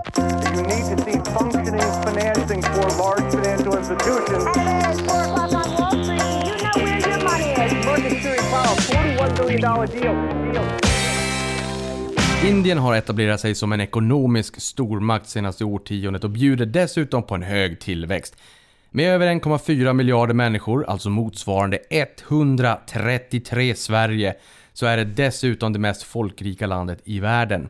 You need to see functioning financing for large financial institutions. At 4 o'clock on Wall Street, you know where your money is. Market Security Powell, $41 billion deal. deal. Indien har etablerat sig som en ekonomisk stormakt senaste årtiondet och bjuder dessutom på en hög tillväxt. Med över 1,4 miljarder människor, alltså motsvarande 133 Sverige, så är det dessutom det mest folkrika landet i världen.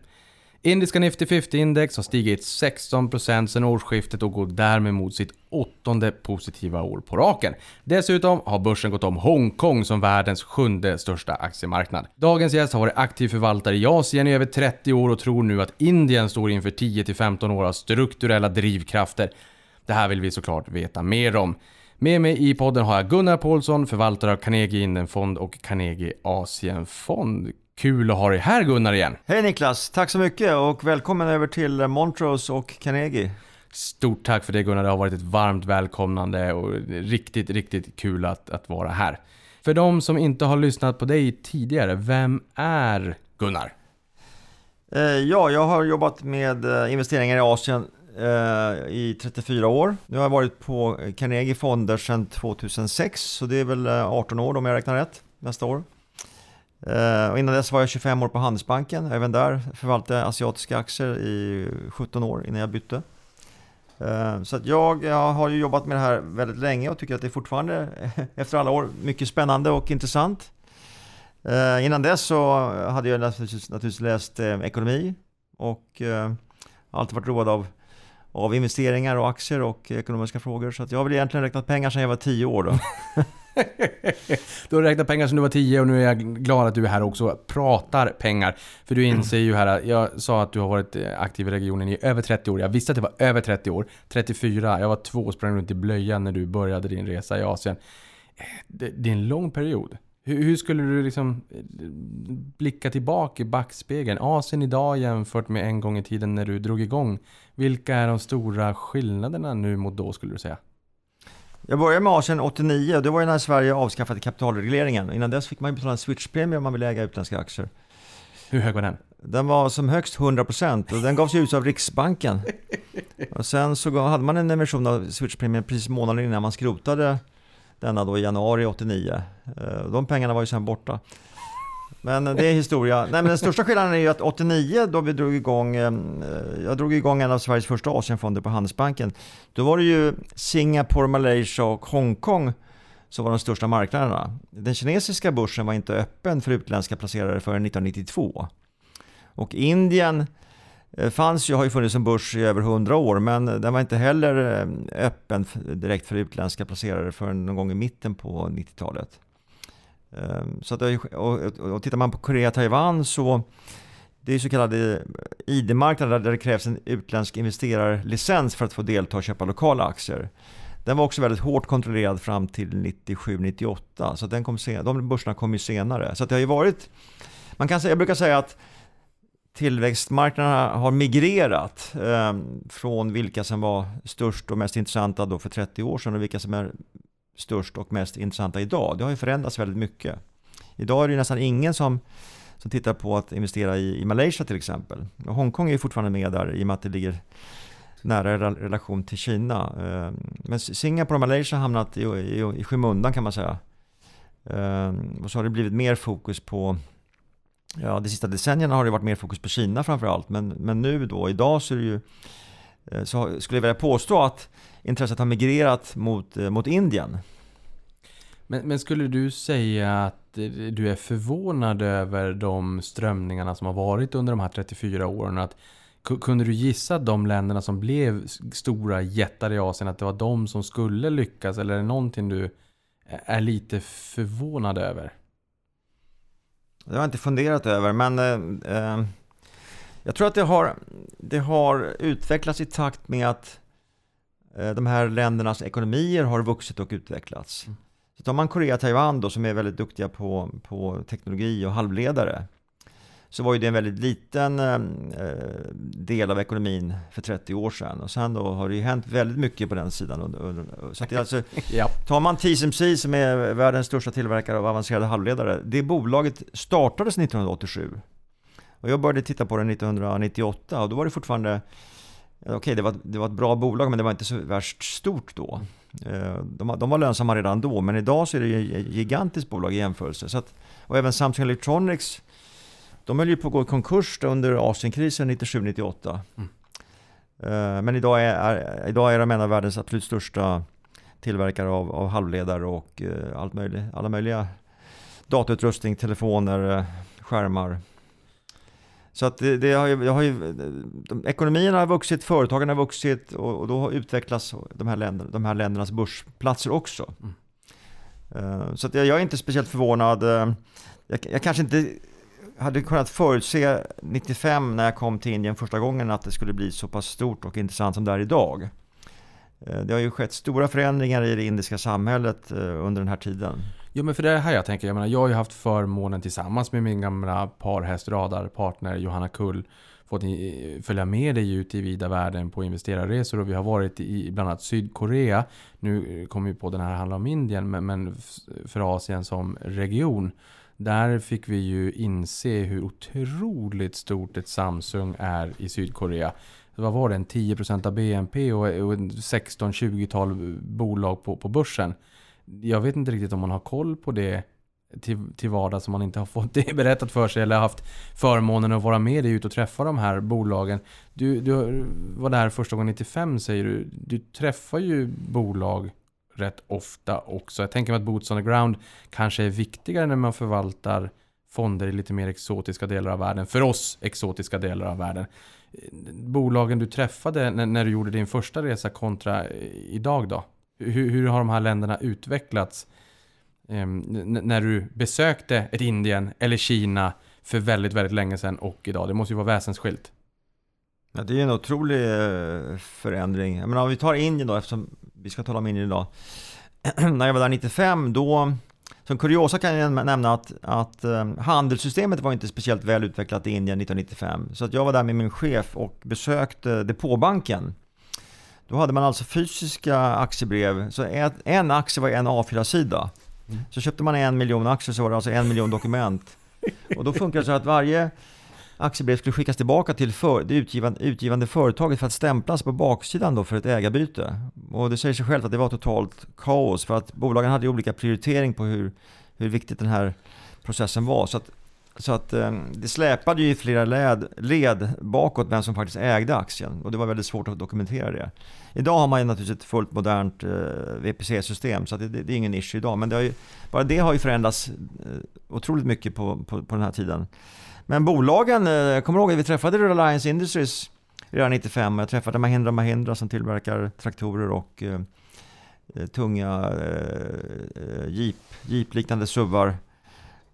Indiska Nifty 50-index har stigit 16% sedan årsskiftet och går därmed mot sitt åttonde positiva år på raken. Dessutom har börsen gått om Hongkong som världens sjunde största aktiemarknad. Dagens gäst har varit aktiv förvaltare i Asien i över 30 år och tror nu att Indien står inför 10-15 år av strukturella drivkrafter. Det här vill vi såklart veta mer om. Med mig i podden har jag Gunnar Paulsson, förvaltare av Carnegie Indenfond och Carnegie Asienfond. Kul att ha dig här Gunnar igen. Hej Niklas, tack så mycket och välkommen över till Montrose och Carnegie. Stort tack för det Gunnar, det har varit ett varmt välkomnande och riktigt, riktigt kul att, att vara här. För de som inte har lyssnat på dig tidigare, vem är Gunnar? Eh, Ja, jag har jobbat med eh, investeringar i Asien eh, i 34 år. Nu har jag varit på Carnegie Fonder sedan 2006, så det är väl eh, 18 år om jag räknar rätt nästa år. Eh, och innan dess var jag 25 år på Handelsbanken, även där förvaltade jag asiatiska aktier i 17 år innan jag bytte. Eh, så att jag, jag har ju jobbat med det här väldigt länge och tycker att det är fortfarande, efter alla år, mycket spännande och intressant. Eh, innan dess så hade jag naturligtvis, naturligtvis läst ekonomi och alltid varit road av, av investeringar och aktier och ekonomiska frågor. Så att jag har väl egentligen räknat pengar sedan jag var 10 år då. Du har räknat pengar sedan du var 10 och nu är jag glad att du är här också och pratar pengar. För du inser ju här, att jag sa att du har varit eh, aktiv i regionen i över 30 år. Jag visste att det var över 30 år. 34, jag var två och sprang runt i blöjan när du började din resa i Asien. Eh, det, det är en lång period. Hur, hur skulle du liksom eh, blicka tillbaka i backspegeln? Asien idag jämfört med en gång i tiden när du drog igång. Vilka är de stora skillnaderna nu mot då skulle du säga? Jag började med Asien 89 och det var ju när Sverige avskaffade kapitalregleringen. Innan dess fick man betala en switchpremie om man ville äga utländska aktier. Hur hög var den? Den var som högst 100% och den gavs ut av Riksbanken. Och sen så hade man en emission av switchpremien precis månaden innan man skrotade denna då i januari 89. Eh, De pengarna var ju sen borta. Men eh, det är historia. Nej men den största skillnaden är ju att 89 då vi drog igång, eh, jag drog igång en av Sveriges första Asienfonder på Handelsbanken. Då var det ju Singapore, Malaysia och Hongkong som var de största marknaderna. Den kinesiska börsen var inte öppen för utländska placerare förrän 1992. Och Indien eh, fanns ju, har ju funnits som börs i över 100 år, men den var inte heller öppen direkt för utländska placerare förrän någon gång i mitten på 90-talet. Ehm, så att, och, och, och tittar man på Korea Taiwan så det är så kallade eh, ID-marknader där det krävs en utländsk investerarlicens för att få delta och köpa lokala aktier. Den var också väldigt hårt kontrollerad fram till 97-98, så att den kom sen, de börserna kom ju senare. Så att det har ju varit, man kan säga, jag brukar säga att tillväxtmarknaderna har migrerat eh, från vilka som var störst och mest intressanta då för 30 år sedan och vilka som är störst och mest intressanta idag. Det har ju förändrats väldigt mycket. Idag är det ju nästan ingen som, som tittar på att investera i, i Malaysia till exempel. Och Hongkong är ju fortfarande med där i och med att det ligger nära relation till Kina. Ehm, men Singapore och Malaysia har hamnat i, i, i skymundan kan man säga. Ehm, och så har det blivit mer fokus på Ja, de sista decennierna har det varit mer fokus på Kina framför allt, men, men nu då, idag så är det ju eh, så skulle jag vilja påstå att intresset har migrerat mot, eh, mot Indien. Men, men skulle du säga att eh, du är förvånad över de strömningarna som har varit under de här 34 åren? Att, ku- kunde du gissa att de länderna som blev stora jättar i Asien, att det var de som skulle lyckas? Eller är det någonting du är- lite förvånad över? Det har jag inte funderat över, men eh, eh, jag tror att det har, det har utvecklats i takt med att de här ländernas ekonomier har vuxit och utvecklats. Så tar man Korea och Taiwan då, som är väldigt duktiga på, på teknologi och halvledare, så var ju det en väldigt liten eh, del av ekonomin för 30 år sedan. Och sen då har det ju hänt väldigt mycket på den sidan. Så att alltså. Tar man TSMC som är världens största tillverkare av avancerade halvledare. Det bolaget startades 1987. Och jag började titta på det 1998 och då var det fortfarande Okej, det, var, det var ett bra bolag men det var inte så värst stort då. Eh, De, de var lönsamma redan då men idag så är det ju ett gigantiskt bolag i jämförelse. Så att, och även Samsung Electronics, de höll ju på att gå i konkurs under Asienkrisen 97-98. Mm. Eh, Men idag är, är, idag är de en av världens absolut största tillverkare av, av halvledare och eh, allt möjligt, alla möjliga datautrustning, telefoner, skärmar. Så att det, det har ju, har ju, de, ekonomierna har vuxit, företagen har vuxit och, och då utvecklas de här, länder, de här ländernas börsplatser också. Mm. Eh, Så att jag, jag är inte speciellt förvånad. Eh, Jag, jag kanske inte hade kunnat förutse 95 när jag kom till Indien första gången att det skulle bli så pass stort och intressant som det är idag. Eh, Det har ju skett stora förändringar i det indiska samhället under den här tiden. Jo men för det är här jag tänker, jag menar jag har ju haft förmånen tillsammans med min gamla parhästradarpartner Johanna Kull fått följa med dig ut i vida världen på investerarresor och vi har varit i bland annat Sydkorea. Nu kommer vi på den här handla om Indien men, men för Asien som region. Där fick vi ju inse hur otroligt stort ett Samsung är i Sydkorea. Vad var det? En 10% av BNP och 16-20-tal bolag på, på börsen jag vet inte riktigt om man har koll på det till, till vardags som man inte har fått det berättat för sig eller haft förmånen att vara med dig ut och träffa de här bolagen. Du, du var där första gången 95 säger du. Du träffar ju bolag rätt ofta också. Jag tänker mig att Boots on the ground kanske är viktigare när man förvaltar fonder i lite mer exotiska delar av världen. För oss exotiska delar av världen. Bolagen du träffade när, när du gjorde din första resa kontra idag då? Hur, hur har de här länderna utvecklats ehm, när du besökte ett Indien eller Kina för väldigt, väldigt länge sedan och idag? Det måste ju vara väsensskilt. Ja, det är en otrolig eh, förändring. Men om vi tar Indien då, eftersom vi ska tala om Indien idag. När jag var där 95, då, som kuriosa kan jag nämna att, att eh, handelssystemet var inte speciellt väl utvecklat i Indien 1995. Så att jag var där med min chef och besökte depåbanken. Då hade man alltså fysiska aktiebrev, så en aktie var en A4-sida. Mm. Så köpte man en miljon aktier så var det alltså en miljon dokument. Och då funkar det så att varje aktiebrev skulle skickas tillbaka till för, det utgivande, utgivande företaget för att stämplas på baksidan då för ett ägarbyte. Och det säger sig självt att det var totalt kaos för att bolagen hade olika prioritering på hur, hur viktigt den här processen var. Så att, så att eh, det släpade ju i flera led, led bakåt vem som faktiskt ägde aktien och det var väldigt svårt att dokumentera det. Idag har man ju naturligtvis ett fullt modernt eh, VPC-system så att det, det är ingen issue idag. Men det har ju, bara det har ju förändrats eh, otroligt mycket på, på, på den här tiden. Men bolagen, eh, jag kommer ihåg att vi träffade Reliance Industries redan 95. Jag träffade Mahindra Mahindra som tillverkar traktorer och eh, eh, tunga eh, eh jeep, jeep-liknande SUVar.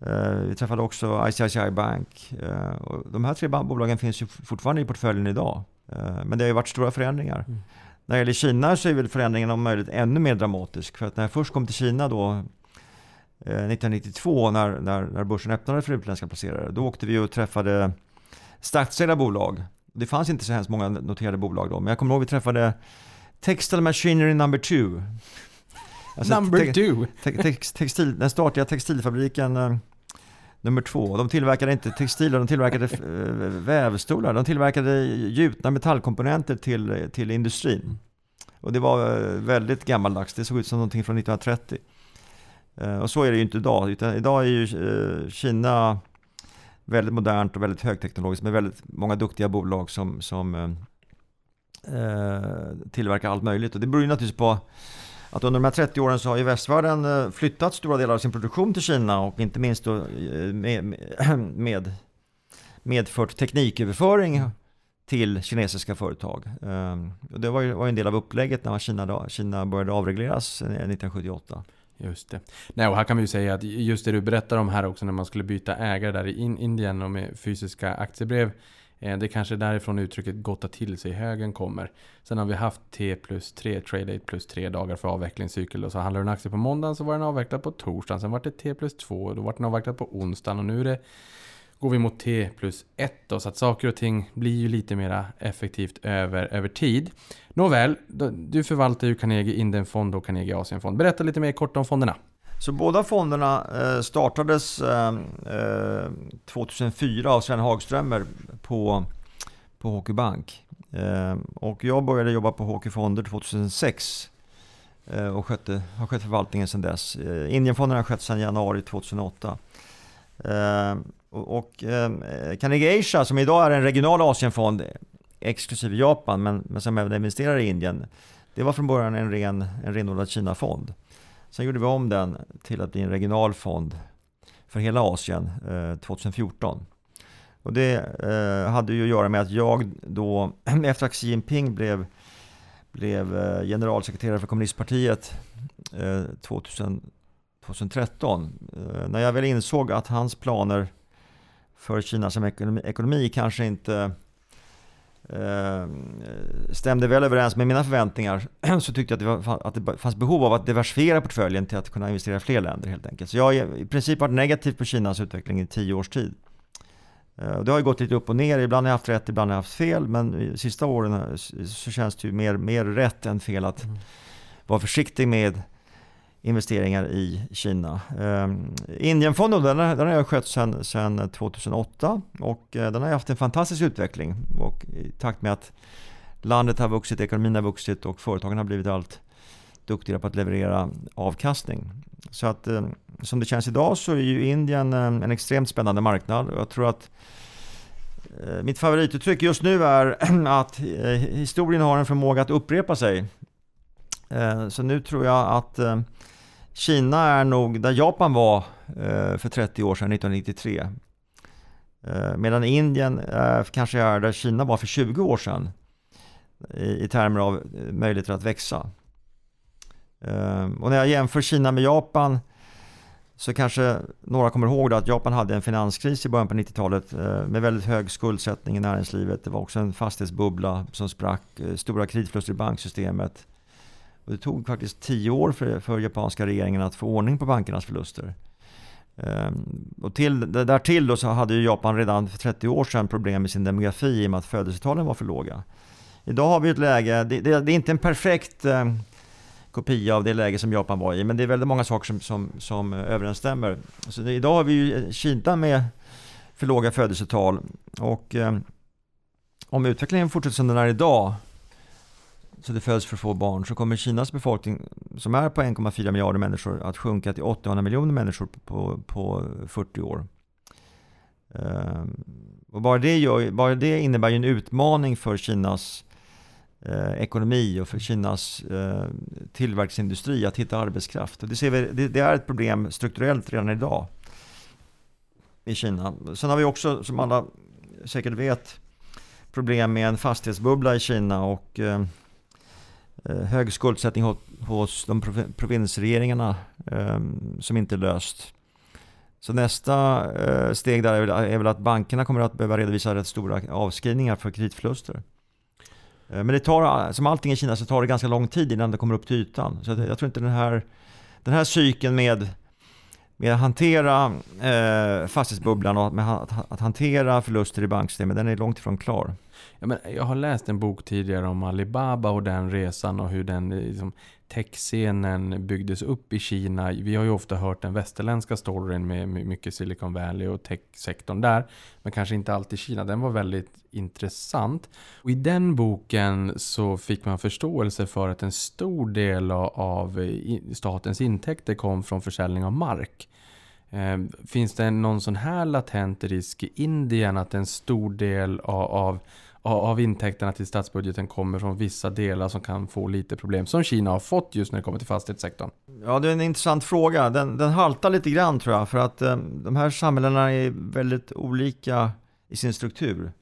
Eh, vi träffade också ICICI Bank. Eh, de här tre bolagen finns ju fortfarande i portföljen idag. Eh, men det har ju varit stora förändringar. Mm. När det gäller Kina så är väl förändringen om möjligt ännu mer dramatisk. För att när jag först kom till Kina då eh, 1992 när, när, när börsen öppnade för utländska placerare. Då åkte vi och träffade statsägda bolag. Det fanns inte så hemskt många noterade bolag då. Men jag kommer ihåg vi träffade Textile Machinery Number 2. Alltså Number te- two! te- tex, textil, den statliga textilfabriken nummer två. De tillverkade inte textiler, de tillverkade eh, vävstolar. De tillverkade gjutna metallkomponenter till, till industrin. Och det var eh, väldigt gammaldags. Det såg ut som någonting från 1930. Eh, och så är det ju inte idag. Utan idag är ju Kina väldigt modernt och väldigt högteknologiskt med väldigt många duktiga bolag som, som eh, tillverkar allt möjligt. Och det beror ju naturligtvis på att under de här 30 åren så har ju västvärlden eh, flyttat stora delar av sin produktion till Kina och inte minst då eh, med, med medfört tekniköverföring till kinesiska företag. Ehm, Och det var ju var en del av upplägget när Kina, Kina började avregleras eh, 1978. Just det. Nej, och här kan vi ju säga att just det du berättar om här också när man skulle byta ägare där i In- Indien och med fysiska aktiebrev eh, Det är kanske därifrån uttrycket gotta till sig högen kommer. Sen har vi haft T plus 3, trade date plus 3 dagar för avvecklingscykel. Och så handlar du en aktie på måndagen så var den avvecklad på torsdagen. Sen var det T plus 2 då var den avvecklad på onsdagen. Och nu är det, går vi mot T plus 1 då. Så att saker och ting blir ju lite mera effektivt över, över tid. Nåväl, du förvaltar ju Carnegie Indien-fond och Carnegie Asien-fond. Berätta lite mer kort om fonderna. Så båda fonderna eh, startades eh, eh, 2004 av Sven Hagströmer på, på HQ Bank. Och jag började jobba på HQ Fonder 2006 och skötte, har skött förvaltningen sedan dess. Indienfonden har skött sedan januari 2008. Och Carnegie Asia som idag är en regional Asienfond exklusive Japan men, men som även investerar i Indien. Det var från början en, ren, en renodlad Kina-fond. Sen gjorde vi om den till att bli en regional fond för hela Asien eh, 2014. Och det eh, hade ju att göra med att jag då, efter att Xi Jinping blev, blev eh, generalsekreterare för kommunistpartiet eh, 2000, 2013, eh, när jag väl insåg att hans planer för Kina som ekonomi, ekonomi kanske inte eh, stämde väl överens med mina förväntningar så tyckte jag att det, var, att det fanns behov av att diversifiera portföljen till att kunna investera i fler länder helt enkelt. Så jag har i princip varit negativ på Kinas utveckling i tio års tid. Eh, det har ju gått lite upp och ner, ibland har jag haft rätt, ibland har jag haft fel, men de sista åren så känns det ju mer, mer rätt än fel att mm. vara försiktig med investeringar i Kina. Eh, Indienfonden den, den har jag skött sedan, sedan 2008 och eh, den har haft en fantastisk utveckling och i takt med att landet har vuxit, ekonomin har vuxit och företagen har blivit allt duktigare på att leverera avkastning. Så att eh, som det känns idag så är ju Indien eh, en extremt spännande marknad och jag tror att eh, mitt favorituttryck just nu är att eh, historien har en förmåga att upprepa sig. Eh, så nu tror jag att Kina är nog där Japan var eh, för 30 år sedan, 1993. Eh, medan Indien eh, kanske är där Kina var för 20 år sedan i, i termer av möjligheter att växa. Och när jag jämför Kina med Japan så kanske några kommer ihåg att Japan hade en finanskris i början på 90-talet med väldigt hög skuldsättning i näringslivet. Det var också en fastighetsbubbla som sprack, stora kreditförluster i banksystemet. Och det tog faktiskt tio år för, för japanska regeringen att få ordning på bankernas förluster. Ehm, och till, därtill då så hade ju Japan redan för 30 år sedan problem med sin demografi i och med att födelsetalen var för låga. Idag har vi ett läge, det, det, det är inte en perfekt ehm, kopia av det läge som Japan var i, men det är väldigt många saker som, som, som överensstämmer. Så det, idag har vi ju eh, Kina med för låga födelsetal och eh, om utvecklingen fortsätter som den är idag så det föds för få barn så kommer Kinas befolkning som är på 1,4 miljarder människor att sjunka till 800 miljoner människor på, på 40 år. Ehm, och bara det, gör, bara det innebär ju en utmaning för Kinas eh, ekonomi och för Kinas eh, tillverkningsindustri att hitta arbetskraft. Och det, ser vi, det, det, är ett problem strukturellt redan idag i Kina. Sen har vi också, som alla säkert vet, problem med en fastighetsbubbla i Kina och Eh, Eh, hög skuldsättning hos de provinsregeringarna ehm, som inte är löst. Så nästa eh, steg där är väl att bankerna kommer att behöva redovisa rätt stora avskrivningar för kreditförluster. Eh, men det tar, som allting i Kina så tar det ganska lång tid innan det kommer upp till ytan. Så jag tror inte den här, den här cykeln med, med att hantera eh, fastighetsbubblan och med att, att hantera förluster i banksystemet, den är långt ifrån klar. Jag, men jag har läst en bok tidigare om Alibaba och den resan och hur den liksom, techscenen byggdes upp i Kina. Vi har ju ofta hört den västerländska storyn med mycket Silicon Valley och techsektorn där. Men kanske inte alltid Kina. Den var väldigt intressant. Och I den boken så fick man förståelse för att en stor del av statens intäkter kom från försäljning av mark. Ehm, finns det någon sån här latent risk i Indien att en stor del av av intäkterna till statsbudgeten kommer från vissa delar som kan få lite problem. Som Kina har fått just när det kommer till fastighetssektorn. Ja, det är en intressant fråga. Den, den haltar lite grann tror jag. För att eh, de här samhällena är väldigt olika i sin struktur.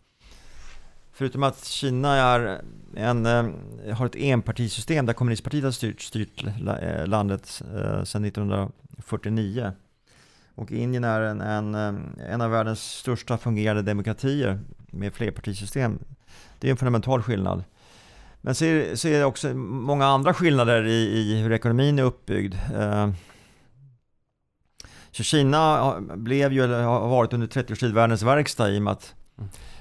Förutom att Kina är en, eh, har ett enpartisystem där kommunistpartiet har styrt, styrt eh, landet eh, sedan 1949. Och Indien är en, en, eh, en av världens största fungerande demokratier med flerpartisystem. Det är en fundamental skillnad. Men så är, så är det också många andra skillnader i, i hur ekonomin är uppbyggd. Eh, så Kina blev ju, eller har varit under 30 års tid, världens verkstad i och med att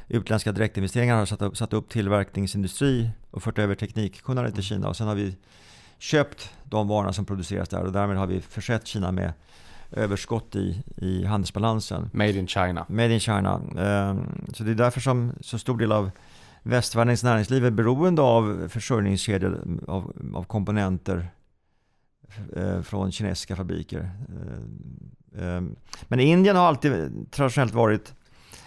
utländska direktinvesteringar har satt upp, satt upp tillverkningsindustri och fört över teknikkunnande till Kina. Och sen har vi köpt de varorna som produceras där och därmed har vi försett Kina med överskott i, i handelsbalansen. Made in China. Made in China. Um, så det är därför som så stor del av västvärldens näringsliv är beroende av försörjningskedjor av, av komponenter eh, från kinesiska fabriker. Eh, eh, men Indien har alltid traditionellt varit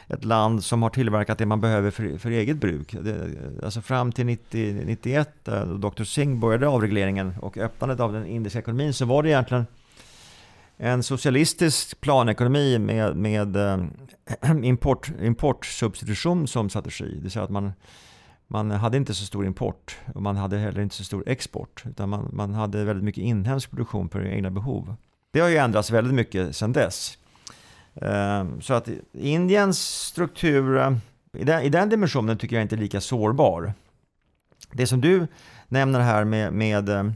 ett land som har tillverkat det man behöver för, för eget bruk. Det, alltså fram till 90, 91 eh, då Dr. Singh började avregleringen och öppnandet av den indiska ekonomin så var det egentligen en socialistisk planekonomi med, med eh, import, importsubstitution som strategi. Det vill säga att man, man hade inte så stor import och man hade heller inte så stor export. Utan man, man hade väldigt mycket inhemsk produktion för egna behov. Det har ju ändrats väldigt mycket sedan dess. Eh, så att Indiens struktur eh, i den, i den dimensionen tycker jag inte är lika sårbar. Det som du nämner här med, med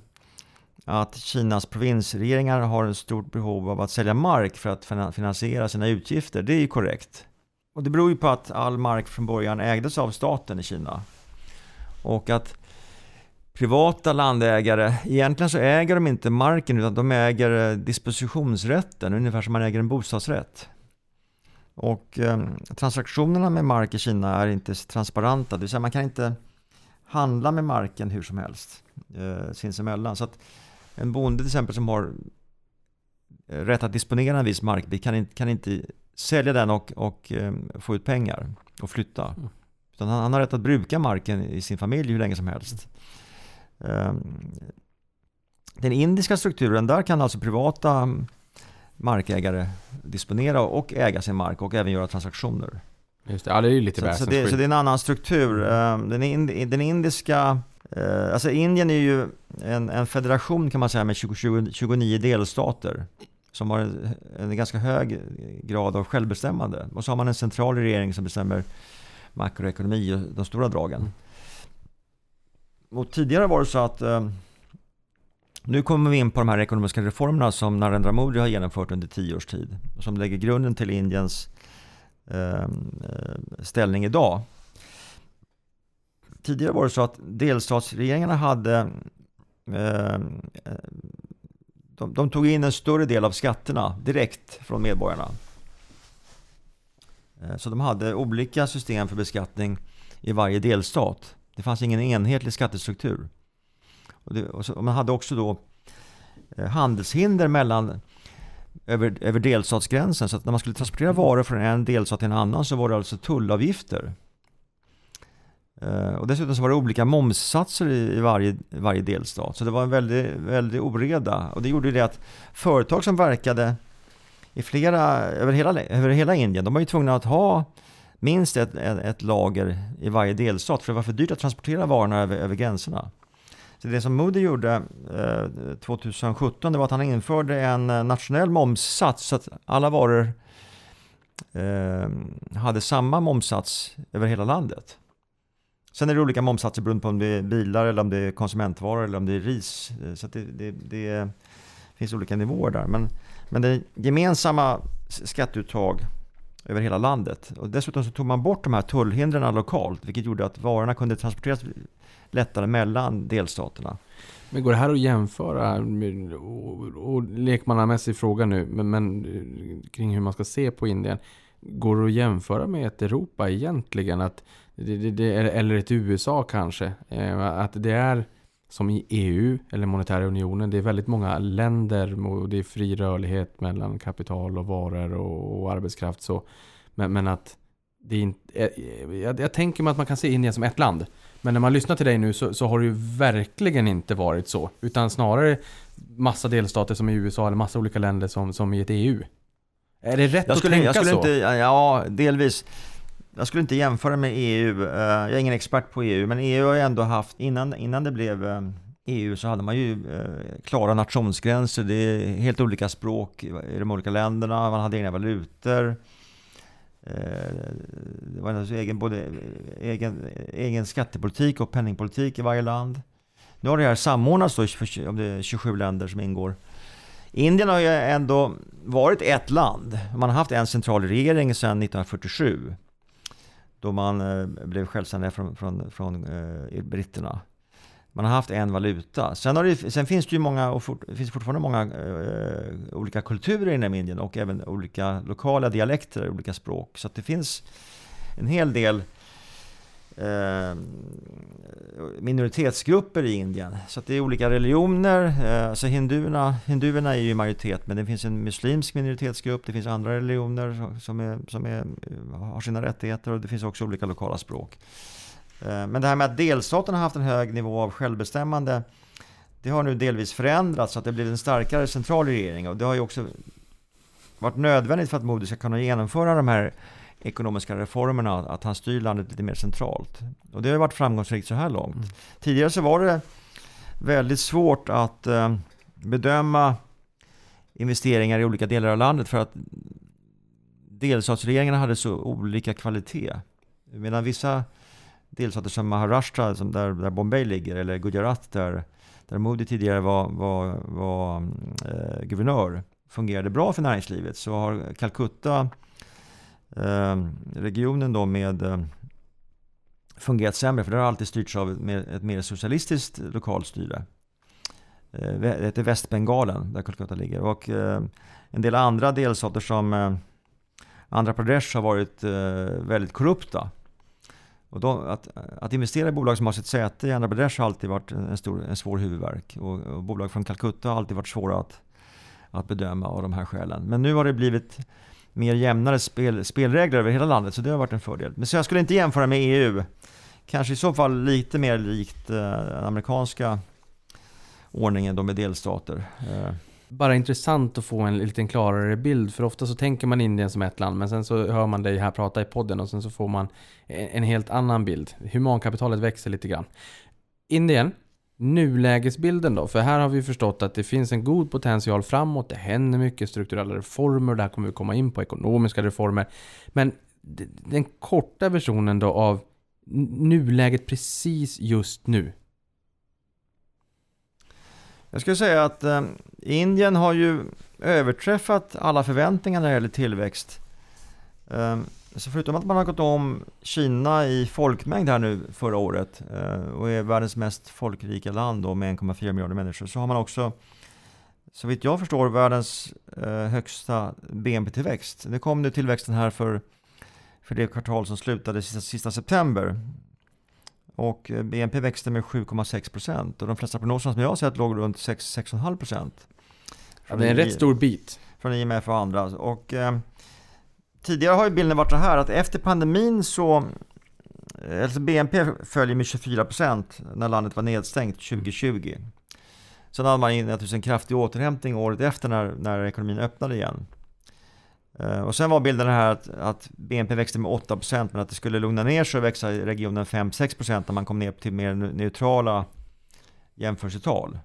att Kinas provinsregeringar har ett stort behov av att sälja mark för att finansiera sina utgifter, det är ju korrekt. Och det beror ju på att all mark från början ägdes av staten i Kina. Och att privata landägare, egentligen så äger de inte marken utan de äger eh, dispositionsrätten, ungefär som man äger en bostadsrätt. Och eh, transaktionerna med mark i Kina är inte transparenta, det vill säga man kan inte handla med marken hur som helst eh, sinsemellan. Så att en bonde till exempel som har eh, rätt att disponera en viss markbit kan inte, kan inte sälja den och, och eh, få ut pengar och flytta. Mm. Utan han, han, har rätt att bruka marken i sin familj hur länge som helst. Um, den indiska strukturen, där kan alltså privata markägare disponera och äga sin mark och även göra transaktioner. Just det, ja, det är ju lite så, så, det, så det är en annan struktur. Ehm, den, ind, den indiska Eh, alltså Indien är ju en, en, federation kan man säga med 20, 29 delstater som har en, en, ganska hög grad av självbestämmande. Och så har man en central regering som bestämmer makroekonomi och de stora dragen. Och tidigare var det så att eh, nu kommer vi in på de här ekonomiska reformerna som Narendra Modi har genomfört under tio års tid. Som lägger grunden till Indiens eh, eh ställning idag tidigare var det så att delstatsregeringarna hade eh, de, de, tog in en större del av skatterna direkt från medborgarna. Eh, så de hade olika system för beskattning i varje delstat. Det fanns ingen enhetlig skattestruktur. Och, det, och, så, och man hade också då eh, handelshinder mellan över, över delstatsgränsen. Så att när man skulle transportera varor från en delstat till en annan så var det alltså tullavgifter. Eh, och dessutom så var det olika momssatser i, varje, varje delstat. Så det var en väldig, väldig oreda. Och det gjorde det att företag som verkade i flera, över, hela, över hela Indien, de var ju tvungna att ha minst ett, ett, ett lager i varje delstat. För det var för dyrt att transportera varorna över, över gränserna. Så det som Moody gjorde eh, 2017 det var att han införde en eh, nationell momssats så att alla varor eh, hade samma momssats över hela landet. Sen är det olika momssatser beroende på om det är bilar eller om det är konsumentvaror eller om det är ris. Eh, så det, det, det, finns olika nivåer där. Men, men det gemensamma skatteuttag över hela landet. Och dessutom så tog man bort de här tullhindren lokalt vilket gjorde att varorna kunde transporteras lättare mellan delstaterna. Men går det här att jämföra, och, och lekmannamässig fråga nu, men, men eh, kring hur man ska se på Indien. Går det att jämföra med ett Europa egentligen? Att det, det, det, eller ett USA kanske. Eh, att det är som i EU eller monetära unionen. Det är väldigt många länder och det är fri rörlighet mellan kapital och varor och, och arbetskraft. Så. Men, men att det är inte, jag, jag, jag, tänker mig att man kan se Indien som ett land. Men när man lyssnar till dig nu så, så, har det ju verkligen inte varit så. Utan snarare massa delstater som i USA eller massa olika länder som, som i ett EU. Är det rätt jag skulle, att tänka jag skulle så? Inte, ja, delvis. Jag skulle inte jämföra med EU. Eh, jag är ingen expert på EU, men EU har ju ändå haft, innan, innan det blev eh, EU så hade man ju eh, klara nationsgränser. Det är helt olika språk i de olika länderna. Man hade egna valutor. Det var alltså egen, både egen, egen skattepolitik och penningpolitik i varje land. Nu har det här samordnats då, om det är 27 länder som ingår. Indien har ju ändå varit ett land. Man har haft en central regering sedan 1947 då man eh, blev självständiga från, från, från eh, britterna. Man har haft en valuta. Sen, har det, sen finns det ju många, och fort, finns fortfarande många eh, olika kulturer inom Indien och även olika lokala dialekter, olika språk. Så det finns en hel del eh, Eh, minoritetsgrupper i Indien. Så att det är olika religioner. Alltså hinduerna, hinduerna är ju i majoritet men det finns en muslimsk minoritetsgrupp, det finns andra religioner som, är, som är, har sina rättigheter och det finns också olika lokala språk. Eh, men det här med att delstaterna har haft en hög nivå av självbestämmande det har nu delvis förändrats så att det blivit en starkare central regering och det har ju också varit nödvändigt för att Modi ska kunna genomföra de här ekonomiska reformerna, att han styr landet lite mer centralt. Och det har varit framgångsrikt så här långt. Mm. Tidigare så var det väldigt svårt att eh, bedöma investeringar i olika delar av landet för att delstatsregeringarna hade så olika kvalitet. Medan vissa delstater som Maharashtra, som där, där Bombay ligger, eller Gujarat där, där Modi tidigare var, var, var eh, guvernör, fungerade bra för näringslivet så har Calcutta Ehm, regionen då med eh, fungerat sämre för det har alltid styrts av ett, ett mer socialistiskt lokalstyre. Eh, det heter Västbengalen där Calcutta ligger och eh, en del andra delstater som Andra Andhra Pradesh har varit väldigt korrupta. Och de, att, att, investera i bolag som har sitt säte i Andhra Pradesh har alltid varit en, stor, en svår huvudvärk. Och, och bolag från Calcutta har alltid varit svåra att, att bedöma av de här skälen. Men nu har det blivit mer jämnare spel, spelregler över hela landet, så det har varit en fördel. Men så jag skulle inte jämföra med EU. Kanske i så fall lite mer likt eh, den amerikanska ordningen då med delstater. Eh. Bara intressant att få en lite klarare bild, för ofta så tänker man Indien som ett land, men sen så hör man dig här prata i podden och sen så får man en helt annan bild. Humankapitalet växer lite grann. Indien, nulägesbilden då? För här har vi förstått att det finns en god potential framåt. Det händer mycket strukturella reformer. Där kommer vi komma in på ekonomiska reformer. Men den korta versionen då av nuläget precis just nu? Jag skulle säga att eh, Indien har ju överträffat alla förväntningar när det gäller tillväxt. Eh, så förutom att man har gått om Kina i folkmängd här nu förra året eh, och är världens mest folkrika land då med 1,4 miljarder människor så har man också så vitt jag förstår världens eh, högsta BNP-tillväxt. Det kom nu tillväxten här för, för det kvartal som slutade sista, sista september. Och eh, BNP växte med 7,6 procent och de flesta prognoserna som jag har sett låg runt 6-6,5 procent. Ja, det är en rätt stor bit. Från IMF och andra. Och, eh, tidigare har ju bilden varit så här att efter pandemin så eh, Alltså BNP följer med 24% när landet var nedstängt 2020. Sen hade man naturligtvis en kraftig återhämtning året efter när, när ekonomin öppnade igen. Eh, och sen var bilden här att, att, BNP växte med 8% men att det skulle lugna ner sig och växa i regionen 5-6% när man kom ner till mer neutrala jämförelsetal.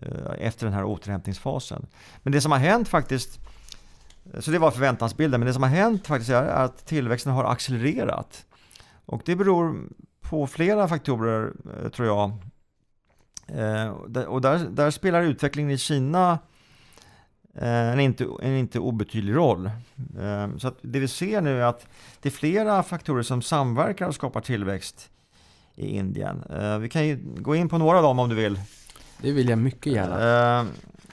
Eh, efter den här återhämtningsfasen. Men det som har hänt faktiskt så det var förväntansbilden. Men det som har hänt faktiskt är att tillväxten har accelererat. Och det beror på flera faktorer eh, tror jag. Eh, och där, där spelar utvecklingen i Kina eh, en inte, en inte obetydlig roll. Så att det vi ser nu är att det är flera faktorer som samverkar och skapar tillväxt i Indien. Vi kan ju gå in på några av dem om du vill. Det vill jag mycket gärna.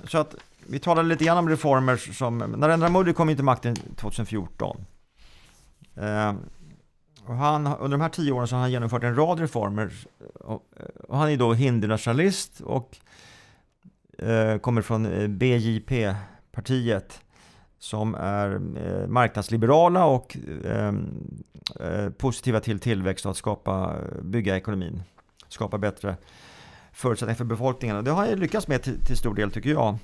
Så att vi talade lite grann om reformer som, Narendra Modi kom in till makten 2014. Eh, och han, under de här tio åren så har han genomfört en rad reformer. Och, och han är då hindunationalist och eh, kommer från eh, BJP-partiet som är eh, marknadsliberala och eh, eh, positiva till tillväxt och att skapa, bygga ekonomin, skapa bättre förutsättningar för befolkningen. Och det har han lyckats med till, till stor del tycker jag.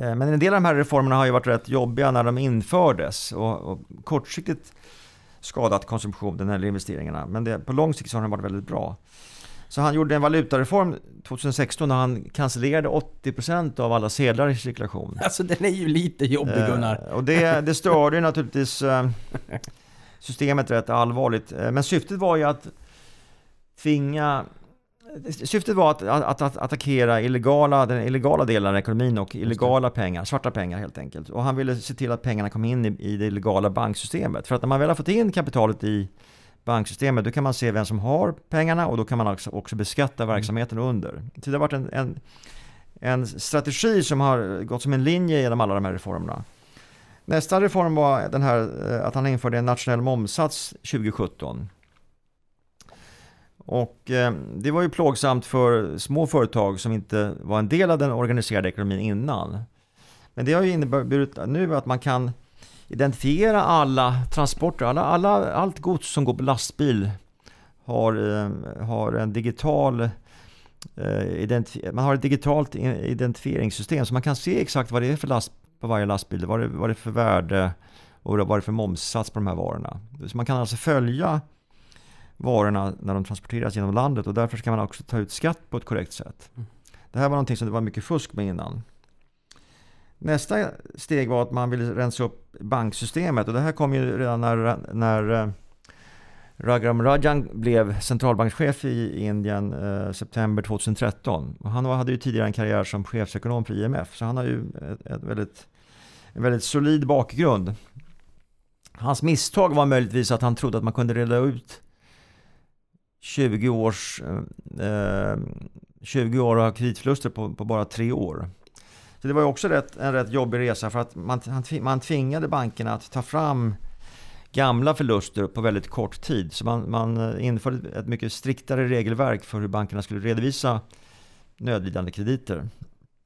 Eh, men en del av de här reformerna har ju varit rätt jobbiga när de infördes och, och kortsiktigt skadat konsumtionen eller investeringarna. Men det, på lång sikt så har de varit väldigt bra. Så han gjorde en valutareform 2016 när han cancellerade 80% av alla sedlar i cirkulation. Alltså den är ju lite jobbig eh, Gunnar. Eh, och det, det störde ju naturligtvis eh, systemet rätt allvarligt. Eh, men syftet var ju att tvinga syftet var att, att, att, attackera illegala, den illegala delen av ekonomin och illegala pengar, svarta pengar helt enkelt. Och han ville se till att pengarna kom in i, i det illegala banksystemet. För att när man väl har fått in kapitalet i banksystemet, då kan man se vem som har pengarna och då kan man också, också beskatta mm. verksamheten mm. under. Så det har varit en, en, en strategi som har gått som en linje genom alla de här reformerna. Nästa reform var den här eh, att han införde en nationell momssats 2017. Och eh, det var ju plågsamt för små företag som inte var en del av den organiserade ekonomin innan. Men det har ju inneburit nu att man kan identifiera alla transporter, alla, alla, allt gods som går på lastbil har, eh, har en digital eh, man har ett digitalt identifieringssystem så man kan se exakt vad det är för last på varje lastbil, vad det, vad det är för värde och vad det är för momssats på de här varorna. Så man kan alltså följa varorna när de transporteras genom landet och därför ska man också ta ut skatt på ett korrekt sätt. Mm. Det här var någonting som det var mycket fusk med innan. Nästa steg var att man ville rensa upp banksystemet och det här kom ju redan när, när eh, Raghuram Rajan blev centralbankschef i Indien eh, september 2013. Och han hade ju tidigare en karriär som chefsekonom för IMF så han har ju ett, ett väldigt, en väldigt solid bakgrund. Hans misstag var möjligtvis att han trodde att man kunde reda ut 20 års eh, eh 20 år av kreditförluster på, på bara tre år. Så det var ju också rätt, en rätt jobbig resa för att man, man tvingade bankerna att ta fram gamla förluster på väldigt kort tid. Så man, man eh, införde ett mycket striktare regelverk för hur bankerna skulle redovisa nödlidande krediter.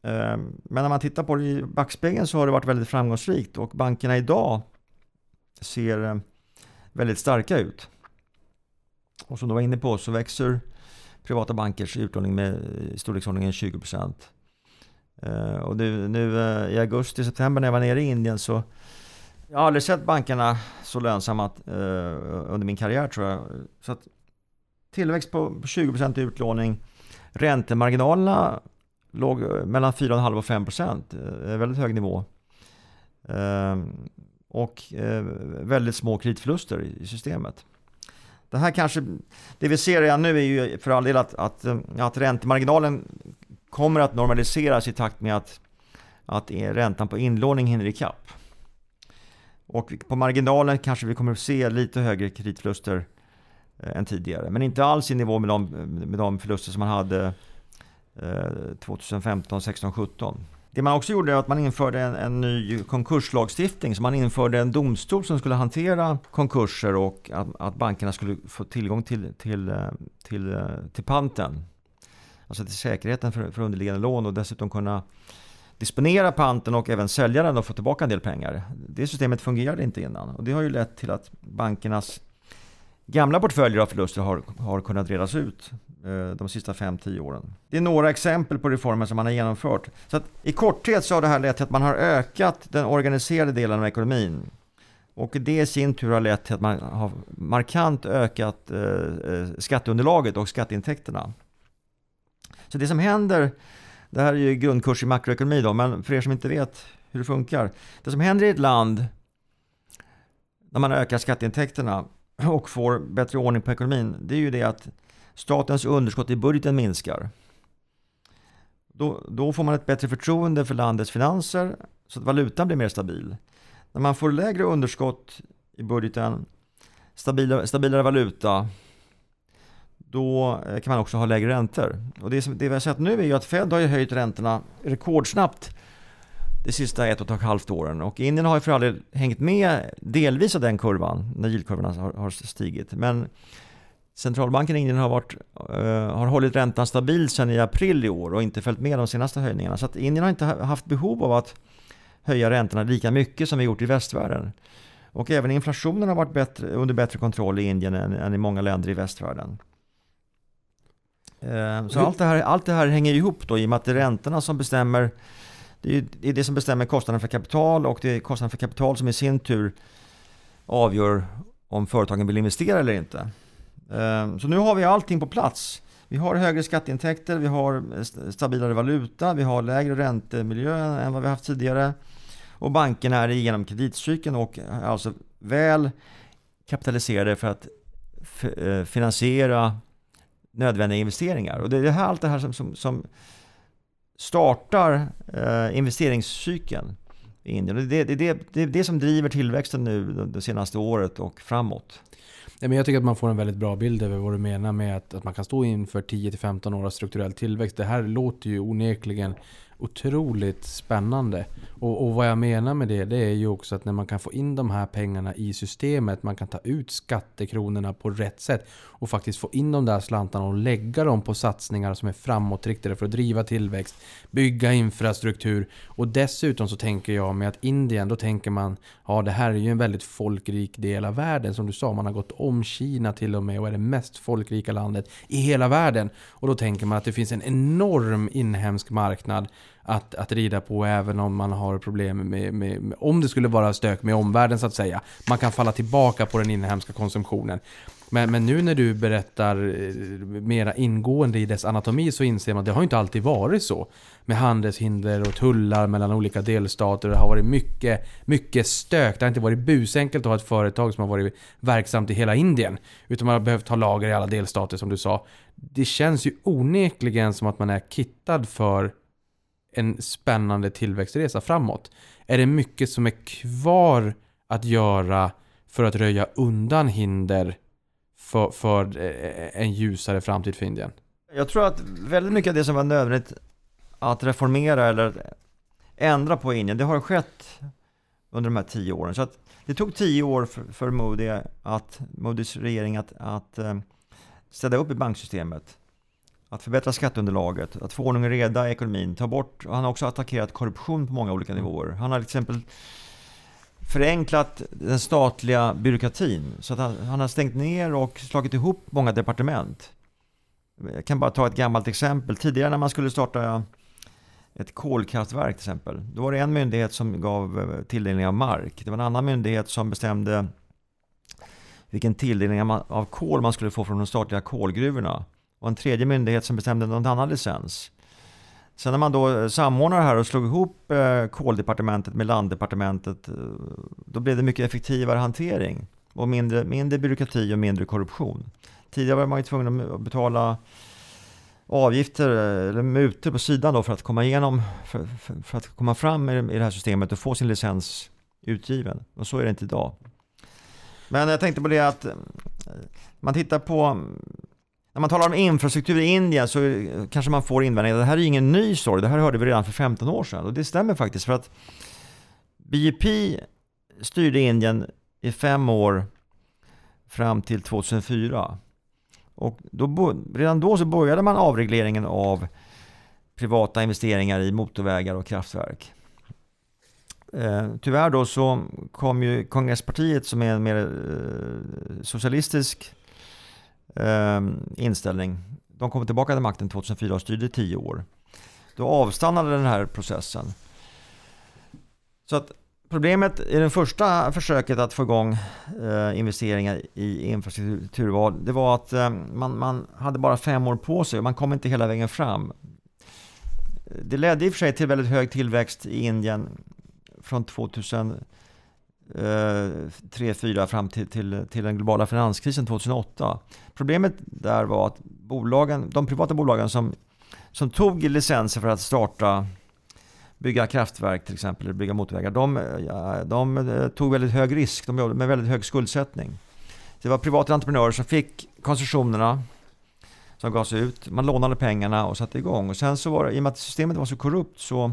Eh, men när man tittar på det i backspegeln så har det varit väldigt framgångsrikt och bankerna idag ser väldigt starka ut. Och som du var inne på så växer privata bankers utlåning med eh, i storleksordningen 20 %. Eh, och nu, nu eh, i augusti, september när jag var nere i Indien så jag har aldrig sett bankerna så lönsamma uh, under min karriär tror jag. Så att tillväxt på 20% i utlåning. Räntemarginalerna låg mellan 4,5 och 5%. Uh, väldigt hög nivå. Uh, och väldigt små kreditförluster i systemet. Det här kanske, det vi ser redan nu är ju för all del att, att, eh, att räntemarginalen kommer att normaliseras i takt med att, att e, räntan på inlåning hinner ikapp. Och på marginalen kanske vi kommer att se lite högre kreditförluster eh, än tidigare. Men inte alls i nivå med de, med de förluster som man hade 2015, 16, 17. Det man också gjorde var att man införde en, en, ny konkurslagstiftning. Så man införde en domstol som skulle hantera konkurser och att, att bankerna skulle få tillgång till, till, eh, till, eh, till panten. Alltså till säkerheten för, för underliggande lån och dessutom kunna disponera panten och även sälja den och få tillbaka en del pengar. Det systemet fungerade inte innan och det har ju lett till att bankernas gamla portföljer av förluster har, har kunnat redas ut Eh, de sista 5-10 åren. Det är några exempel på reformer som man har genomfört. Så att, I korthet så har det här lett till att man har ökat den organiserade delen av ekonomin. Och det i sin tur har lett till att man har markant ökat eh, eh, skatteunderlaget och skatteintäkterna. Så det som händer det här är ju grundkurs i makroekonomi då, men för er som inte vet hur det funkar. Det som händer i ett land när man ökar skatteintäkterna och får bättre ordning på ekonomin, det är ju det att statens underskott i budgeten minskar. Då, då får man ett bättre förtroende för landets finanser så att valutan blir mer stabil. När man får lägre underskott i budgeten, stabilare, stabilare valuta, då eh, kan man också ha lägre räntor. Och det, som, det vi har sett nu är ju att Fed har ju höjt räntorna rekordsnabbt de sista ett och ett halvt åren. Och Indien har ju för all hängt med delvis av den kurvan, när yieldkurvorna har, har stigit. Men centralbanken i Indien har, varit, uh, har hållit räntan stabil sedan i april i år och inte följt med de senaste höjningarna. Så att Indien har inte haft behov av att höja räntorna lika mycket som vi gjort i västvärlden. Och även inflationen har varit bättre, under bättre kontroll i Indien än, än i många länder i västvärlden. Eh, så allt det, här, allt det här hänger ihop då i och med att det är räntorna som bestämmer det är det som bestämmer kostnaden för kapital och det är kostnaden för kapital som i sin tur avgör om företagen vill investera eller inte. Ehm, så nu har vi allting på plats. Vi har högre skatteintäkter, vi har eh, stabilare valuta, vi har lägre räntemiljö än vad vi haft tidigare. Och bankerna är igenom kreditcykeln och är alltså väl kapitaliserade för att eh, finansiera nödvändiga investeringar. Och det är allt det här som, som, som startar eh, investeringscykeln i Indien. Det är det, det, det är det som driver tillväxten nu det senaste året och framåt. Men jag tycker att man får en väldigt bra bild över vad du menar med att, att man kan stå inför 10-15 år av strukturell tillväxt. Det här låter ju onekligen otroligt spännande. Och, och vad jag menar med det, det är ju också att när man kan få in de här pengarna i systemet, man kan ta ut skattekronorna på rätt sätt och faktiskt få in de där slantarna och lägga dem på satsningar som är framåtriktade för att driva tillväxt, bygga infrastruktur och dessutom så tänker jag med att Indien, då tänker man ja det här är ju en väldigt folkrik del av världen som du sa, man har gått om Kina till och med och är det mest folkrika landet i hela världen. Och då tänker man att det finns en enorm inhemsk marknad att, att rida på även om man har problem med, med, med, om det skulle vara stök med omvärlden så att säga. Man kan falla tillbaka på den inhemska konsumtionen. Men, men nu när du berättar eh, mera ingående i dess anatomi så inser man att det har inte alltid varit så. Med handelshinder och tullar mellan olika delstater. Det har varit mycket, mycket stök. Det har inte varit busenkelt att ha ett företag som har varit verksamt i hela Indien. Utan man har behövt ha lager i alla delstater som du sa. Det känns ju onekligen som att man är kittad för en spännande tillväxtresa framåt. Är det mycket som är kvar att göra för att röja undan hinder för, för eh, en ljusare framtid för Indien? Jag tror att väldigt mycket av det som var nödvändigt att reformera eller ändra på Indien, det har skett under de här tio åren. Så att det tog tio år för, för Modi att, Modis regering att, att eh, städa upp i banksystemet. Att förbättra skatteunderlaget, att få ordning och reda i ekonomin, ta bort, han har också attackerat korruption på många olika nivåer. Han har till exempel förenklat den statliga byråkratin. Så att han, han har stängt ner och slagit ihop många departement. Jag kan bara ta ett gammalt exempel. Tidigare när man skulle starta ett kolkraftverk till exempel. Då var det en myndighet som gav eh, tilldelning av mark. Det var en annan myndighet som bestämde vilken tilldelning av kol man skulle få från de statliga kolgruvorna. Och en tredje myndighet som bestämde någon annan licens. Sen när man då samordnade det här och slog ihop eh, koldepartementet med landdepartementet, eh, då blev det mycket effektivare hantering och mindre, mindre byråkrati och mindre korruption. Tidigare var man ju tvungen att betala avgifter eh, eller mutor på sidan då för att komma igenom, för, för, för att komma fram i, i det här systemet och få sin licens utgiven. Och så är det inte idag. Men jag tänkte på det att man tittar på när man talar om infrastruktur i Indien så kanske man får invändningar. Det här är ingen ny story. Det här hörde vi redan för 15 år sedan. Och det stämmer faktiskt. För att BJP styrde Indien i fem år fram till 2004. Och då, redan då så började man avregleringen av privata investeringar i motorvägar och kraftverk. Eh, tyvärr då så kom ju kongresspartiet som är en mer eh, socialistisk eh, inställning. De kom tillbaka till makten 2004 och styrde i tio år. Då avstannade den här processen. Så att problemet i det första försöket att få igång eh, investeringar i infrastruktur var, det var att eh, man, man hade bara fem år på sig och man kom inte hela vägen fram. Det ledde i och för sig till väldigt hög tillväxt i Indien från 2000 Eh, tre, fyra fram till, till, till den globala finanskrisen 2008. Problemet där var att bolagen, de privata bolagen som, som tog licenser för att starta bygga kraftverk till exempel, eller bygga motorvägar, de, de eh, tog väldigt hög risk, de jobbade med väldigt hög skuldsättning. Det var privata entreprenörer som fick koncessionerna som gavs ut, man lånade pengarna och satte igång. Och sen så var det, i och med att systemet var så korrupt så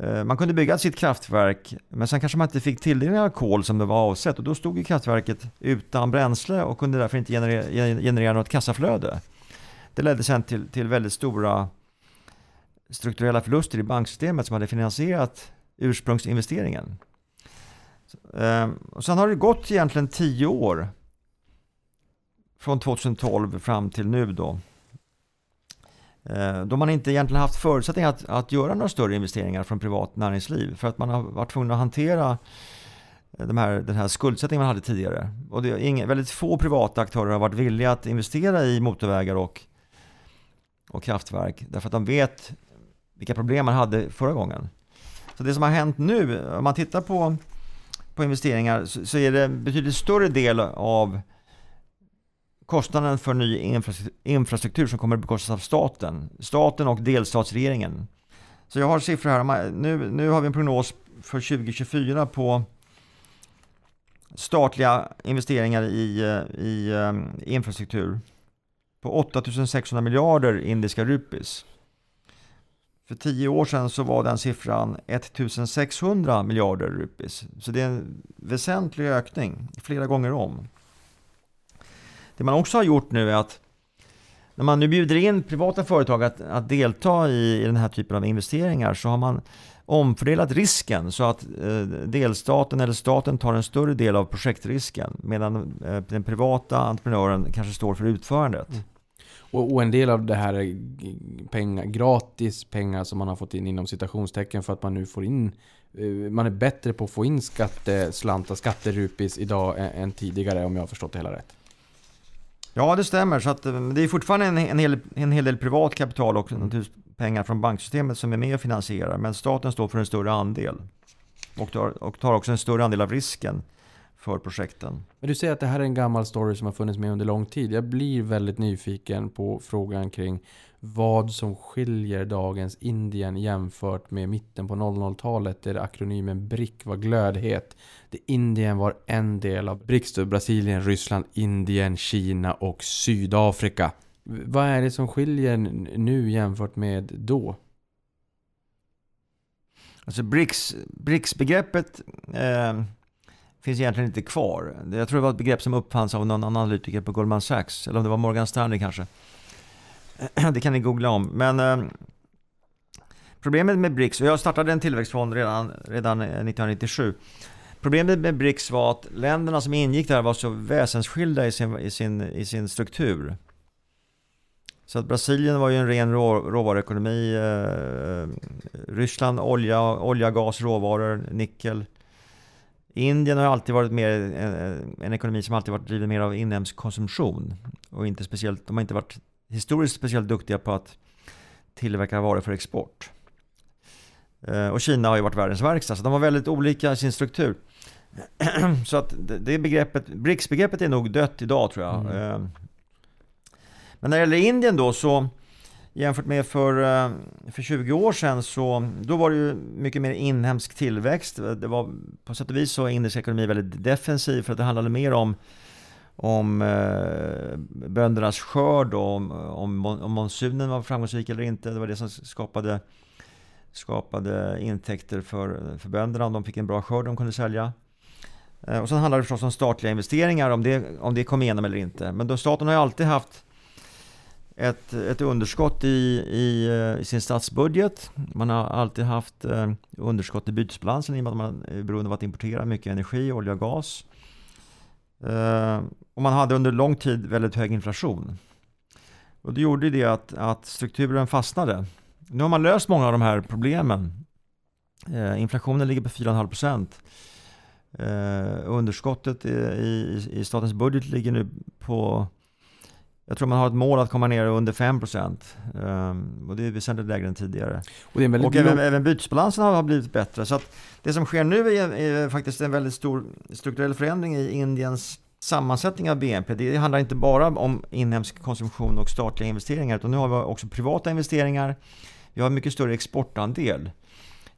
Eh, man kunde bygga sitt kraftverk, men sen kanske man inte fick tilldelning av kol som det var avsett och då stod ju kraftverket utan bränsle och kunde därför inte generera, generera något kassaflöde. Det ledde sen till, till väldigt stora strukturella förluster i banksystemet som hade finansierat ursprungsinvesteringen. Ehm, och sen har det gått egentligen tio år från 2012 fram till nu då. Eh, då man inte egentligen haft förutsättningar att, att göra några större investeringar från privat näringsliv för att man har varit tvungen att hantera eh, de här, den här skuldsättningen man hade tidigare. Och det är väldigt få privata aktörer har varit villiga att investera i motorvägar och, och kraftverk därför att de vet vilka problem man hade förra gången. Så det som har hänt nu, om man tittar på, på investeringar så, så är det en betydligt större del av kostnaden för ny infrastruktur som kommer att bekostas av staten. Staten och delstatsregeringen. Så jag har siffror här. Nu, nu har vi en prognos för 2024 på statliga investeringar i, i, um, infrastruktur på 8600 miljarder indiska rupis. För tio år sedan så var den siffran 1600 miljarder rupis. Så det är en väsentlig ökning, flera gånger om. Det man också har gjort nu är att när man nu bjuder in privata företag att, att delta i, i den här typen av investeringar så har man omfördelat risken så att eh, delstaten eller staten tar en större del av projektrisken medan eh, den privata entreprenören kanske står för utförandet. Mm. Och, och, en del av det här eh, är pengar, gratis pengar som man har fått in inom citationstecken för att man nu får in eh, man är bättre på att få in skatteslantar, skatterupis idag än tidigare om jag har förstått det hela rätt. Ja, det stämmer. Så att, eh, det är fortfarande en, en, hel, en hel del privat kapital och pengar från banksystemet som är med och finansierar. Men staten står för en större andel. Och tar, och tar också en större andel av risken för projekten. Men du säger att det här är en gammal story som har funnits med under lång tid. Jag blir väldigt nyfiken på frågan kring vad som skiljer dagens Indien jämfört med mitten på 00-talet där akronymen BRIC var glödhet. Där Indien var en del av BRICS, Brasilien, Ryssland, Indien, Kina och Sydafrika. Vad är det som skiljer nu jämfört med då? Alltså BRICS, BRICS-begreppet eh, finns egentligen inte kvar. Jag tror det var ett begrepp som uppfanns av någon analytiker på Goldman Sachs, eller om det var Morgan Stanley kanske. Det kan ni googla om. Men eh, problemet med BRICS, och jag startade en tillväxtfond redan, redan eh, 1997. Problemet med BRICS var att länderna som ingick där var så väsensskilda i sin, i sin, i sin struktur. Så att Brasilien var ju en ren rå, råvaruekonomi. Eh, Ryssland olja, olja, gas, råvaror, nickel. Indien har alltid varit mer en, en ekonomi som alltid varit driven mer av inhemsk konsumtion. Och inte speciellt, de har inte varit historiskt speciellt duktiga på att tillverka varor för export. Eh, och Kina har ju varit världens verkstad, så de var väldigt olika i sin struktur. så att det begreppet, BRICS-begreppet är nog dött idag tror jag. Mm. Eh, men när det gäller Indien då så jämfört med för, eh, för 20 år sedan så då var det ju mycket mer inhemsk tillväxt. Det var på sätt och vis så indisk ekonomi väldigt defensiv för att det handlade mer om om eh, böndernas skörd och om, om, om monsunen var framgångsrik eller inte. Det var det som skapade, skapade intäkter för, för bönderna om de fick en bra skörd de kunde sälja. Eh, och sen handlar det förstås om statliga investeringar, om det, om det kom igenom eller inte. Men då staten har ju alltid haft ett, ett underskott i, i, eh, i, sin statsbudget. Man har alltid haft eh, underskott i bytesbalansen i och med att man är eh, beroende av att importera mycket energi, olja och gas. Eh, och man hade under lång tid väldigt hög inflation. Och det gjorde det att, att strukturen fastnade. Nu har man löst många av de här problemen. Eh, inflationen ligger på 4,5 procent. Eh, underskottet i, i, statens budget ligger nu på jag tror man har ett mål att komma ner under 5% um, och det är väsentligt lägre än tidigare. Och, och även, även bytesbalansen har blivit bättre. Så det som sker nu är, är, faktiskt en väldigt stor strukturell förändring i Indiens sammansättning av BNP. Det handlar inte bara om inhemsk konsumtion och statliga investeringar utan nu har vi också privata investeringar. Vi har mycket större exportandel.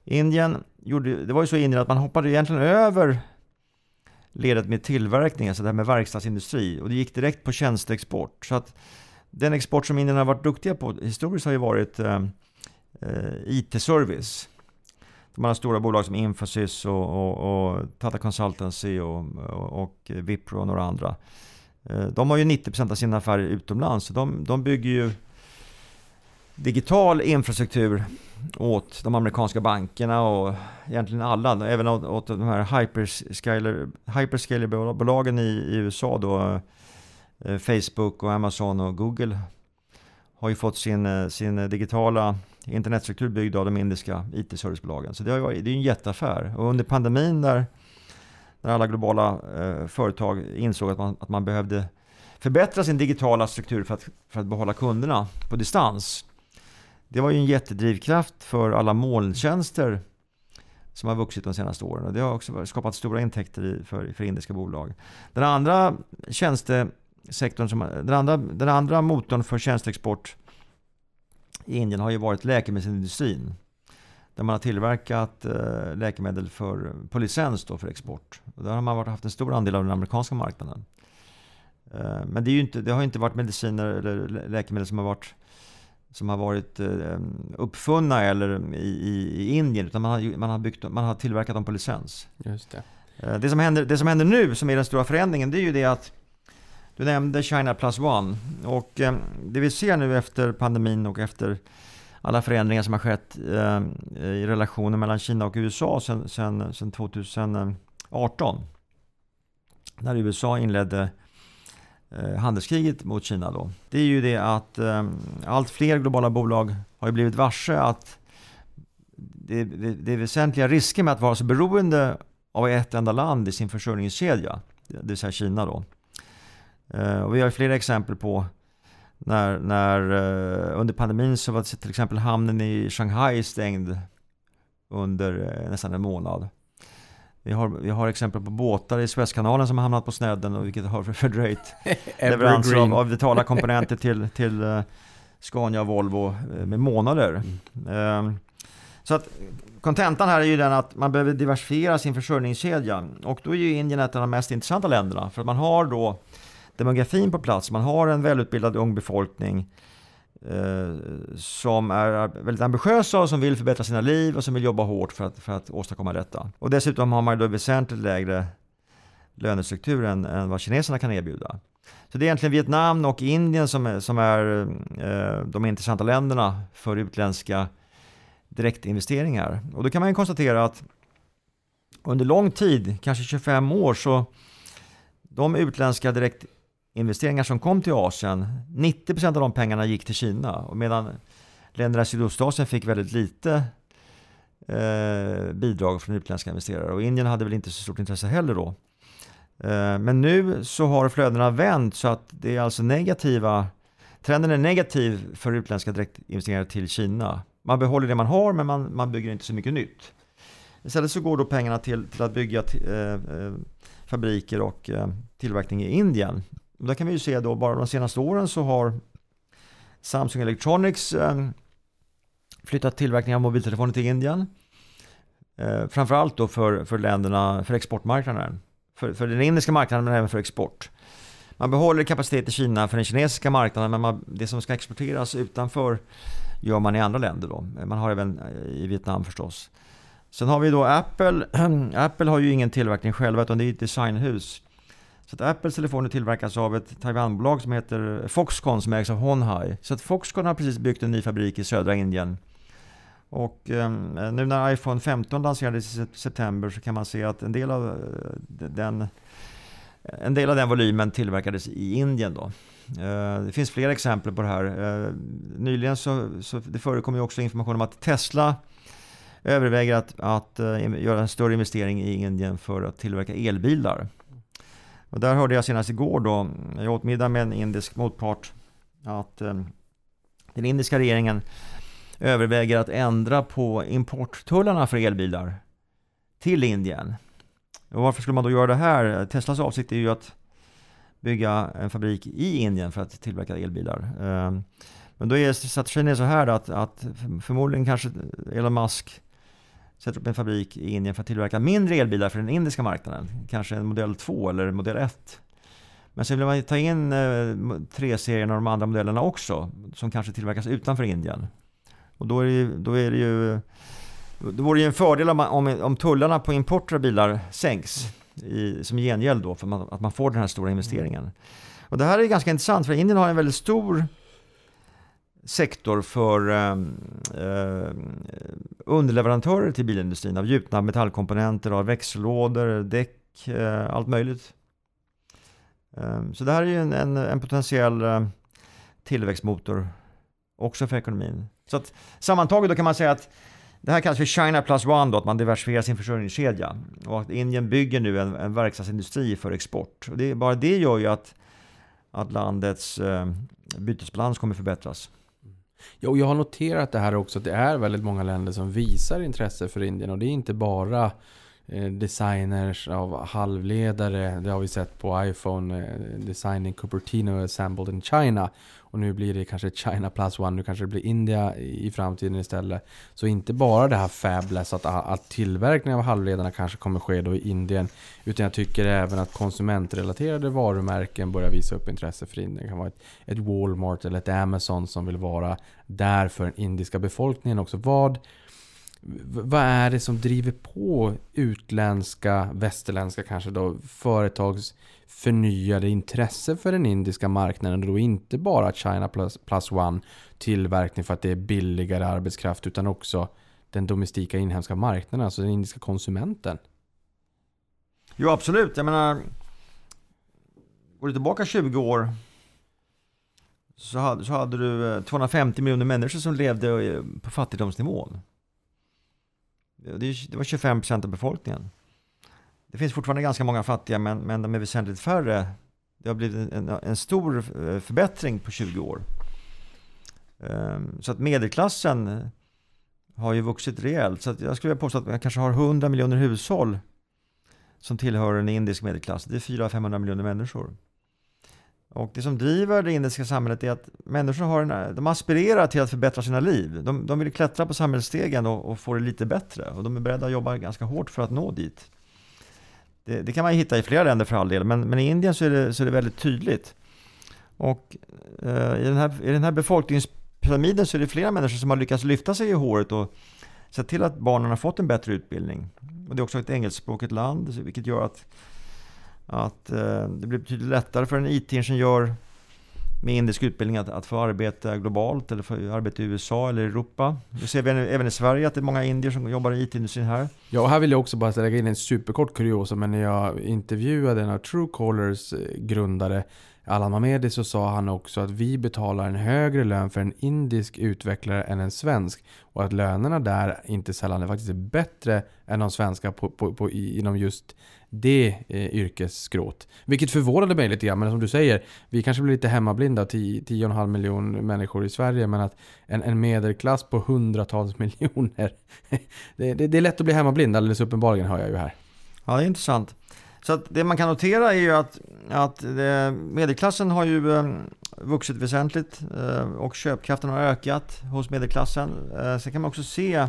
Indien gjorde, det var ju så i Indien att man hoppade egentligen över ledet med tillverkning, alltså det här med verkstadsindustri. Och det gick direkt på tjänsteexport. Så att den export som Indien har varit duktiga på historiskt har ju varit eh, eh IT-service. Man har stora bolag som Infosys och, och, och Tata Consultancy och, och, och Wipro och några andra. Eh, de har ju 90% av sina affärer utomlands. Så de, de bygger ju digital infrastruktur åt de amerikanska bankerna och egentligen alla, även åt, åt de här hyperscaler, hyperscaler-bolagen i, i USA då, eh, Facebook och Amazon och Google har ju fått sin, eh, sin digitala internetstruktur byggd av de indiska IT-servicebolagen. Så det, har varit, det är en jätteaffär. Och under pandemin där, när alla globala eh, företag insåg att man, att man behövde förbättra sin digitala struktur för att, för att behålla kunderna på distans det var ju en jättedrivkraft för alla molntjänster som har vuxit de senaste åren. Och det har också skapat stora intäkter för, för indiska bolag. Den andra tjänstesektorn, som, den, andra, den andra motorn för tjänsteexport i Indien har ju varit läkemedelsindustrin. Där man har tillverkat eh, läkemedel för, på licens då för export. Och där har man haft en stor andel av den amerikanska marknaden. Eh, men det, är inte, det har inte varit mediciner eller läkemedel som har varit som har varit eh, uppfunna eller i, i, i Indien, utan man har, man, har byggt, man har tillverkat dem på licens. Just det. Eh, Det som, händer, det som händer nu, som är den stora förändringen, det är ju det att du nämnde China plus one. Och eh, det vi ser nu efter pandemin och efter alla förändringar som har skett i relationen mellan Kina och USA sedan sen, sen 2018. När USA inledde Eh, handelskriget mot Kina då. Det är ju det att eh, allt fler globala bolag har ju blivit varse att det, det, det är väsentliga risker med att vara så beroende av ett enda land i sin försörjningskedja, det vill säga Kina då. Eh, och vi har flera exempel på när, när under pandemin så var till exempel hamnen i Shanghai stängd under nästan en månad. Vi har, vi har exempel på båtar i Suezkanalen som har hamnat på snedden och vilket har fördröjt leveranser av, av vitala komponenter till, till eh, Scania och Volvo eh, med månader. Eh, Så att kontentan här är ju den att man behöver diversifiera sin försörjningskedja. Och då är ju Indien ett av de mest intressanta länderna för att man har då demografin på plats, man har en välutbildad ung befolkning Eh, som är väldigt ambitiösa och som vill förbättra sina liv och som vill jobba hårt för att, för att åstadkomma detta. Och dessutom har man då väsentligt lägre lönestruktur än, än vad kineserna kan erbjuda. Så det är egentligen Vietnam och Indien som är, som är eh, de intressanta länderna för utländska direktinvesteringar. Och då kan man ju konstatera att under lång tid, kanske 25 år, så de utländska investeringar som kom till Asien, 90% av de pengarna gick till Kina. Och medan länderna i Sydostasien fick väldigt lite eh, bidrag från utländska investerare. Och Indien hade väl inte så stort intresse heller då. Eh, men nu så har flödena vänt så att det är alltså negativa Trenden är negativ för utländska direktinvesteringar till Kina. Man behåller det man har men man, man bygger inte så mycket nytt. Istället så går då pengarna till, till att bygga t- eh, eh, fabriker och eh, tillverkning i Indien. Och där kan vi ju se då bara de senaste åren så har Samsung Electronics eh, flyttat tillverkning av mobiltelefoner till Indien. Eh, framförallt då för, för länderna, för exportmarknaden. För, för den indiska marknaden men även för export. Man behåller kapacitet i Kina för den kinesiska marknaden men man, det som ska exporteras utanför gör man i andra länder då. Man har även eh, i Vietnam förstås. Sen har vi då Apple. Apple har ju ingen tillverkning själva utan det är ett designhus. Så att Apples telefoner tillverkas av ett Taiwanbolag som heter Foxconn som ägs av Honhai. Så att Foxconn har precis byggt en ny fabrik i södra Indien. Och eh, nu när iPhone 15 lanserades i september så kan man se att en del av eh, den en del av den volymen tillverkades i Indien då. Eh, Det finns flera exempel på det här. Eh, Nyligen så, så det förekom ju också information om att Tesla överväger att, att eh, göra en större investering i Indien för att tillverka elbilar. Och där hörde jag senast igår då, jag åt middag med en indisk motpart, att eh, den indiska regeringen överväger att ändra på importtullarna för elbilar till Indien. Och varför skulle man då göra det här? Teslas avsikt är ju att bygga en fabrik i Indien för att tillverka elbilar. Eh, Men då är strategin är så här att, att förmodligen kanske Elon Musk sätter upp en fabrik i Indien för att tillverka mindre elbilar för den indiska marknaden. Kanske en modell 2 eller modell 1. Men sen vill man ta in eh, 3-serien och de andra modellerna också som kanske tillverkas utanför Indien. Och då är det ju, då är det ju då vore det ju en fördel om, om, om tullarna på importer av bilar sänks i, som gengäld då för man, att man får den här stora investeringen. Och det här är ganska intressant för Indien har en väldigt stor sektor för eh, eh, underleverantörer till bilindustrin av gjutna metallkomponenter, av växellådor, däck, eh, allt möjligt. Eh, så det här är ju en, en, en potentiell eh, tillväxtmotor också för ekonomin. Så att sammantaget då kan man säga att det här kallas för China plus one då, att man diversifierar sin försörjningskedja. Och att Indien bygger nu en, en verkstadsindustri för export. Och det, bara det gör ju att, att landets eh, bytesbalans kommer förbättras. Jo, jag har noterat det här också, att det är väldigt många länder som visar intresse för Indien och det är inte bara eh, designers av halvledare. Det har vi sett på iPhone. Eh, Designing Cupertino assembled in China. Och nu blir det kanske China plus one. Nu kanske det blir India i framtiden istället. Så inte bara det här fabless att, att tillverkningen av halvledarna kanske kommer ske då i Indien. Utan jag tycker även att konsumentrelaterade varumärken börjar visa upp intresse för Indien. Det kan vara ett, ett Walmart eller ett Amazon som vill vara där för den indiska befolkningen också. Vad vad är det som driver på utländska, västerländska kanske då, företags förnyade intresse för den indiska marknaden och då inte bara China plus, plus one tillverkning för att det är billigare arbetskraft utan också den domestika inhemska marknaden, alltså den indiska konsumenten. Jo absolut, jag menar Går du tillbaka 20 år så hade, så hade du eh, 250 miljoner människor som levde eh, på fattigdomsnivån. Det var 25 procent av befolkningen. Det finns fortfarande ganska många fattiga, men, men de är väsentligt färre. Det har blivit en, en stor eh, förbättring på 20 år. Ehm, så att medelklassen eh, har ju vuxit rejält. Så jag skulle vilja påstå att man kanske har 100 miljoner hushåll som tillhör en indisk medelklass. Det är 400-500 miljoner människor. Och det som driver det indiska samhället är att människor har en, de aspirerar till att förbättra sina liv. De, de vill klättra på samhällsstegen och, och, få det lite bättre. Och de är beredda att jobba ganska hårt för att nå dit. Det, det kan man hitta i flera länder för all del, men, men i Indien så är, det, så är det väldigt tydligt. Och eh, i, den här, i den här befolkningspyramiden så är det flera människor som har lyckats lyfta sig i håret och sett till att barnen har fått en bättre utbildning. Och det är också ett engelskspråkigt land, vilket gör att att eh, det blir betydligt lättare för en IT-ingenjör med indisk utbildning att, att få arbeta globalt eller få arbeta i USA eller Europa. Det ser vi även i Sverige att det är många indier som jobbar i IT-industrin här. Ja, och här vill jag också bara lägga in en superkort kuriosa, men när jag intervjuade en av Truecallers eh, grundare Allan Mamedi så sa han också att vi betalar en högre lön för en indisk utvecklare än en svensk. Och att lönerna där inte sällan är faktiskt bättre än de svenska på, på, på, inom just det eh, yrkesskrået. Vilket förvånade mig lite grann, men som du säger, vi kanske blir lite hemmablinda, 10,5 miljoner människor i Sverige, men att en, en medelklass på hundratals miljoner, det, det, det, är lätt att bli hemmablind alldeles uppenbarligen hör jag ju här. Ja, det är intressant. Så att det man kan notera är ju att, att medelklassen har ju eh, vuxit väsentligt eh, och köpkraften har ökat hos medelklassen. Eh, sen kan man också se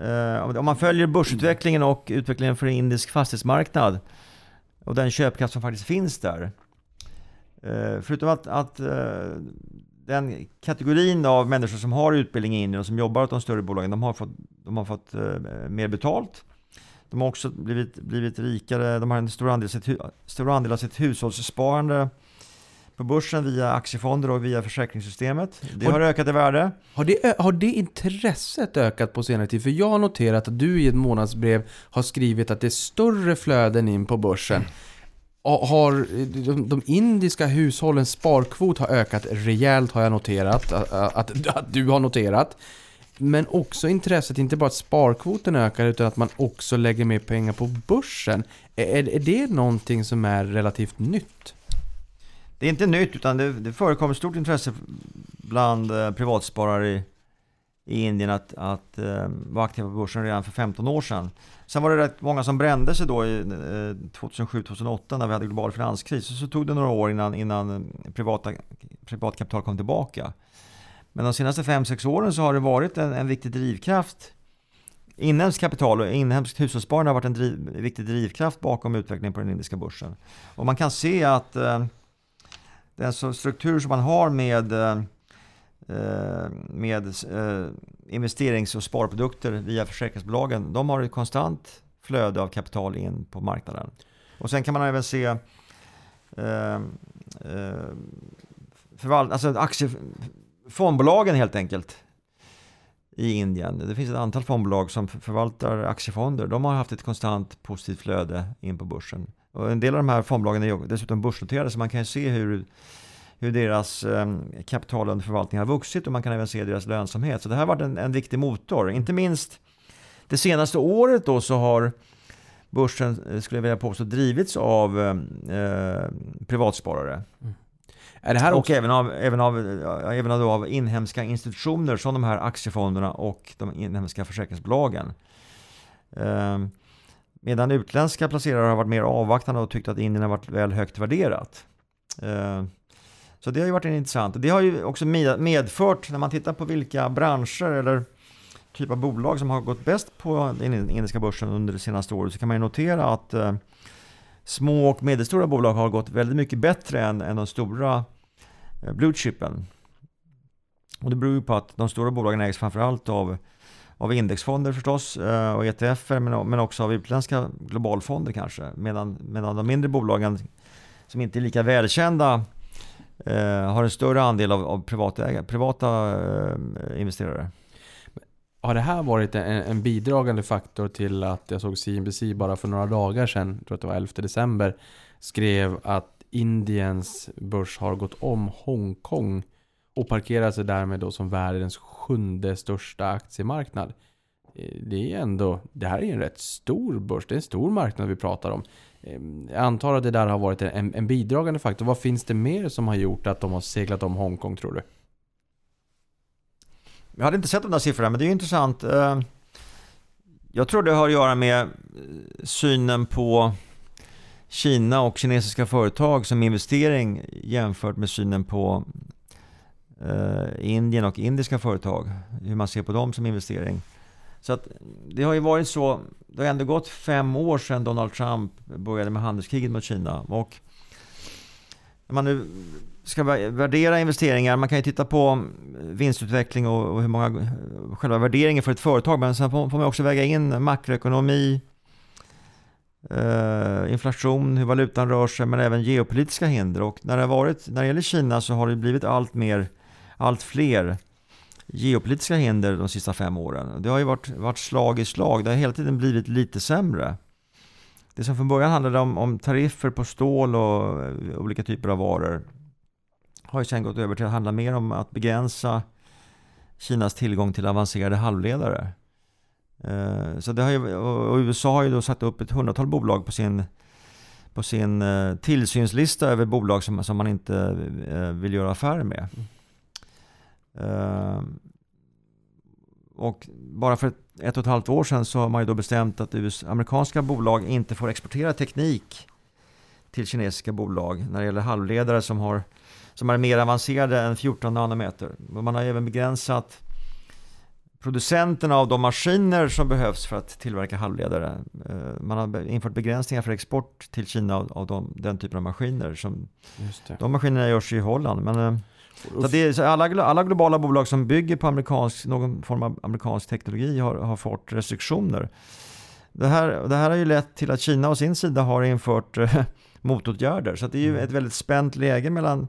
Eh, om man följer börsutvecklingen och utvecklingen för indisk fastighetsmarknad och den köpkraft som faktiskt finns där. Eh, förutom att, att eh, den kategorin av människor som har utbildning i Indien och som jobbar åt de större bolagen, de har fått, de har fått mer betalt. De har också blivit, blivit rikare, de har en stor andel, sitt, stor andel av sitt hushållssparande på börsen via aktiefonder och via försäkringssystemet. Det har, har ökat i värde. Har det, har det intresset ökat på senare tid? För jag har noterat att du i ett månadsbrev har skrivit att det är större flöden in på börsen. Har de, de indiska hushållens sparkvot har ökat rejält har jag noterat. Att, att, att du har noterat. Men också intresset, inte bara att sparkvoten ökar utan att man också lägger mer pengar på börsen. Är, är det någonting som är relativt nytt? Det är inte nytt utan det, det förekommer stort intresse bland eh, privatsparare i, i Indien att, att eh, vara aktiva på börsen redan för 15 år sedan. Sen var det rätt många som brände sig då i eh, 2007-2008 när vi hade global finanskris. Och så tog det några år innan, innan privata, privatkapital kom tillbaka. Men de senaste 5-6 åren så har det varit en, en viktig drivkraft Inhemskt kapital och inhemskt hushållssparande har varit en driv, viktig drivkraft bakom utvecklingen på den indiska börsen. Och man kan se att eh, den struktur som man har med, eh, eh, med eh, investerings och sparprodukter via försäkringsbolagen, de har ett konstant flöde av kapital in på marknaden. Och sen kan man även se eh förvalt, alltså aktie, fondbolagen helt enkelt i Indien. Det finns ett antal fondbolag som förvaltar aktiefonder. De har haft ett konstant positivt flöde in på börsen. Och en del av de här fondbolagen är dessutom börsnoterade så man kan se hur, hur deras eh, kapital under förvaltning har vuxit och man kan även se deras lönsamhet. Så det här har varit en, en viktig motor. Inte minst det senaste året då så har börsen, eh, skulle jag vilja påstå, drivits av eh, privatsparare. Mm. Är det här och även av, även, av, även av, av inhemska institutioner som de här aktiefonderna och de inhemska försäkringsbolagen. Um, Medan utländska placerare har varit mer avvaktande och tyckt att Indien har varit väl högt värderat. Eh, så det har ju varit intressant. Det har ju också medfört, när man tittar på vilka branscher eller typ av bolag som har gått bäst på den indiska börsen under det senaste året, så kan man ju notera att eh, små och medelstora bolag har gått väldigt mycket bättre än, än de stora eh, blue chipen. Och det beror ju på att de stora bolagen ägs framförallt av, av indexfonder förstås eh, och ETFer men, men också av utländska globalfonder kanske. Medan, medan de mindre bolagen som inte är lika välkända eh, har en större andel av, av privata, privata eh, investerare. Har det här varit en, en, bidragande faktor till att jag såg CNBC bara för några dagar sedan, jag tror att det var 11 december, skrev att Indiens börs har gått om Hongkong och parkerar sig därmed då som världens sjunde största aktiemarknad. Eh, det är ändå, det här är en rätt stor börs, det är en stor marknad vi pratar om. Ehm, jag antar att det där har varit en, en bidragande faktor. Vad finns det mer som har gjort att de har seglat om Hongkong tror du? Jag hade inte sett de där siffrorna, men det är ju intressant. Ehm, jag tror det har att göra med eh, synen på Kina och kinesiska företag som investering jämfört med synen på Eh, Indien och indiska företag. Hur man ser på dem som investering. Så att det har ju varit så, det har ändå gått fem år sedan Donald Trump började med handelskriget mot Kina. Och när man nu ska värdera investeringar, man kan ju titta på vinstutveckling och, hur många, själva värderingen för ett företag, men sen får man också väga in makroekonomi, eh, inflation, hur valutan rör sig, men även geopolitiska hinder. Och när det, har varit, när det gäller Kina så har det blivit allt mer, allt fler geopolitiska hinder de sista fem åren. Det har ju varit, varit slag i slag. Det har hela tiden blivit lite sämre. Det som från början handlade om, om tariffer på stål och eh, olika typer av varor har ju sen gått över till att handla mer om att begränsa Kinas tillgång till avancerade halvledare. Eh, så det har ju, och USA har ju då satt upp ett hundratal bolag på sin, på sin eh, tillsynslista över bolag som, som man inte vill göra affärer med. Mm. Ehm, och bara för ett och ett halvt år sedan så har man ju då bestämt att US, amerikanska bolag inte får exportera teknik till kinesiska bolag när det gäller halvledare som, har, som är mer avancerade än 14 nanometer. Man har även begränsat producenterna av de maskiner som behövs för att tillverka halvledare. Ehm, man har infört begränsningar för export till Kina av, de, den typen av maskiner. Som, de maskinerna görs i Holland. Men, ehm, så det är, så alla, alla globala bolag som bygger på amerikansk, någon form av amerikansk teknologi har, har fått restriktioner. Det här, det här har ju lett till att Kina å sin sida har infört eh, motåtgärder. Så det är ju mm. ett väldigt spänt läge mellan,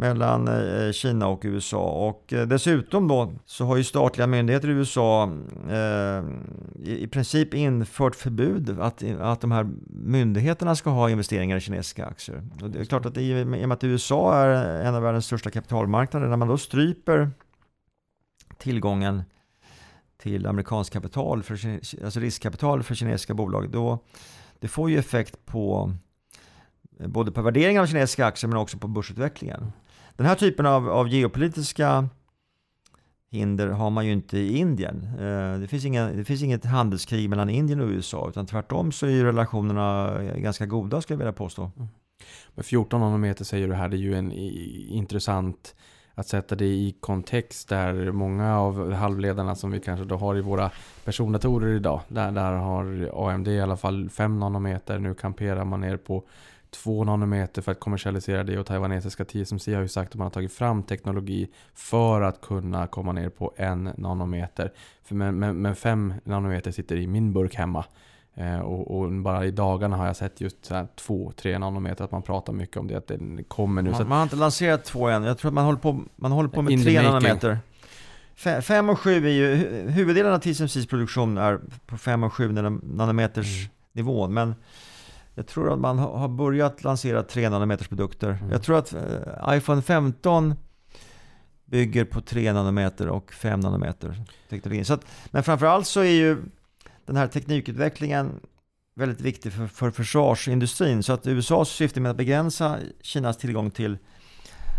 mellan eh, Kina och USA. Och eh, dessutom då så har ju statliga myndigheter i USA eh, i, princip infört förbud att, att de här myndigheterna ska ha investeringar i kinesiska aktier. Och det är klart att i, i och med att USA är en av världens största kapitalmarknader, när man då stryper tillgången till amerikanskt kapital, för, alltså riskkapital för kinesiska bolag, då det får ju effekt på eh, både på värderingen av kinesiska aktier men också på börsutvecklingen. Den här typen av, av geopolitiska hinder har man ju inte i Indien. Eh, det finns, inga, det finns inget handelskrig mellan Indien och USA utan tvärtom så är relationerna ganska goda skulle jag vilja påstå. Mm. Men 14 nanometer säger du här, det är ju en intressant att sätta det i kontext där många av halvledarna som vi kanske då har i våra persondatorer idag, där, där har AMD i alla fall 5 nanometer, nu kamperar man ner på 2 nanometer för att kommersialisera det och taiwanesiska TSMC har ju sagt att man har tagit fram teknologi för att kunna komma ner på 1 nanometer. För men, men, men 5 nanometer sitter i min burk hemma. Eh, och, och, bara i dagarna har jag sett just 2-3 nanometer, att man pratar mycket om det, att det kommer nu. Man, man har inte lanserat 2 än, jag tror att man håller på, man håller på med 3 nanometer. 5 och 7 är ju, huvuddelen av TSMCs produktion är på 5 och 7 nanometers mm. nivån. Men jag tror att man har börjat lansera 3 nanometers produkter. Mm. Jag tror att eh, iPhone 15 bygger på 3 nanometer och 5 nanometer teknologi. Så att, men framförallt så är ju den här teknikutvecklingen väldigt viktig för, för försvarsindustrin. Så att USAs syfte med att begränsa Kinas tillgång till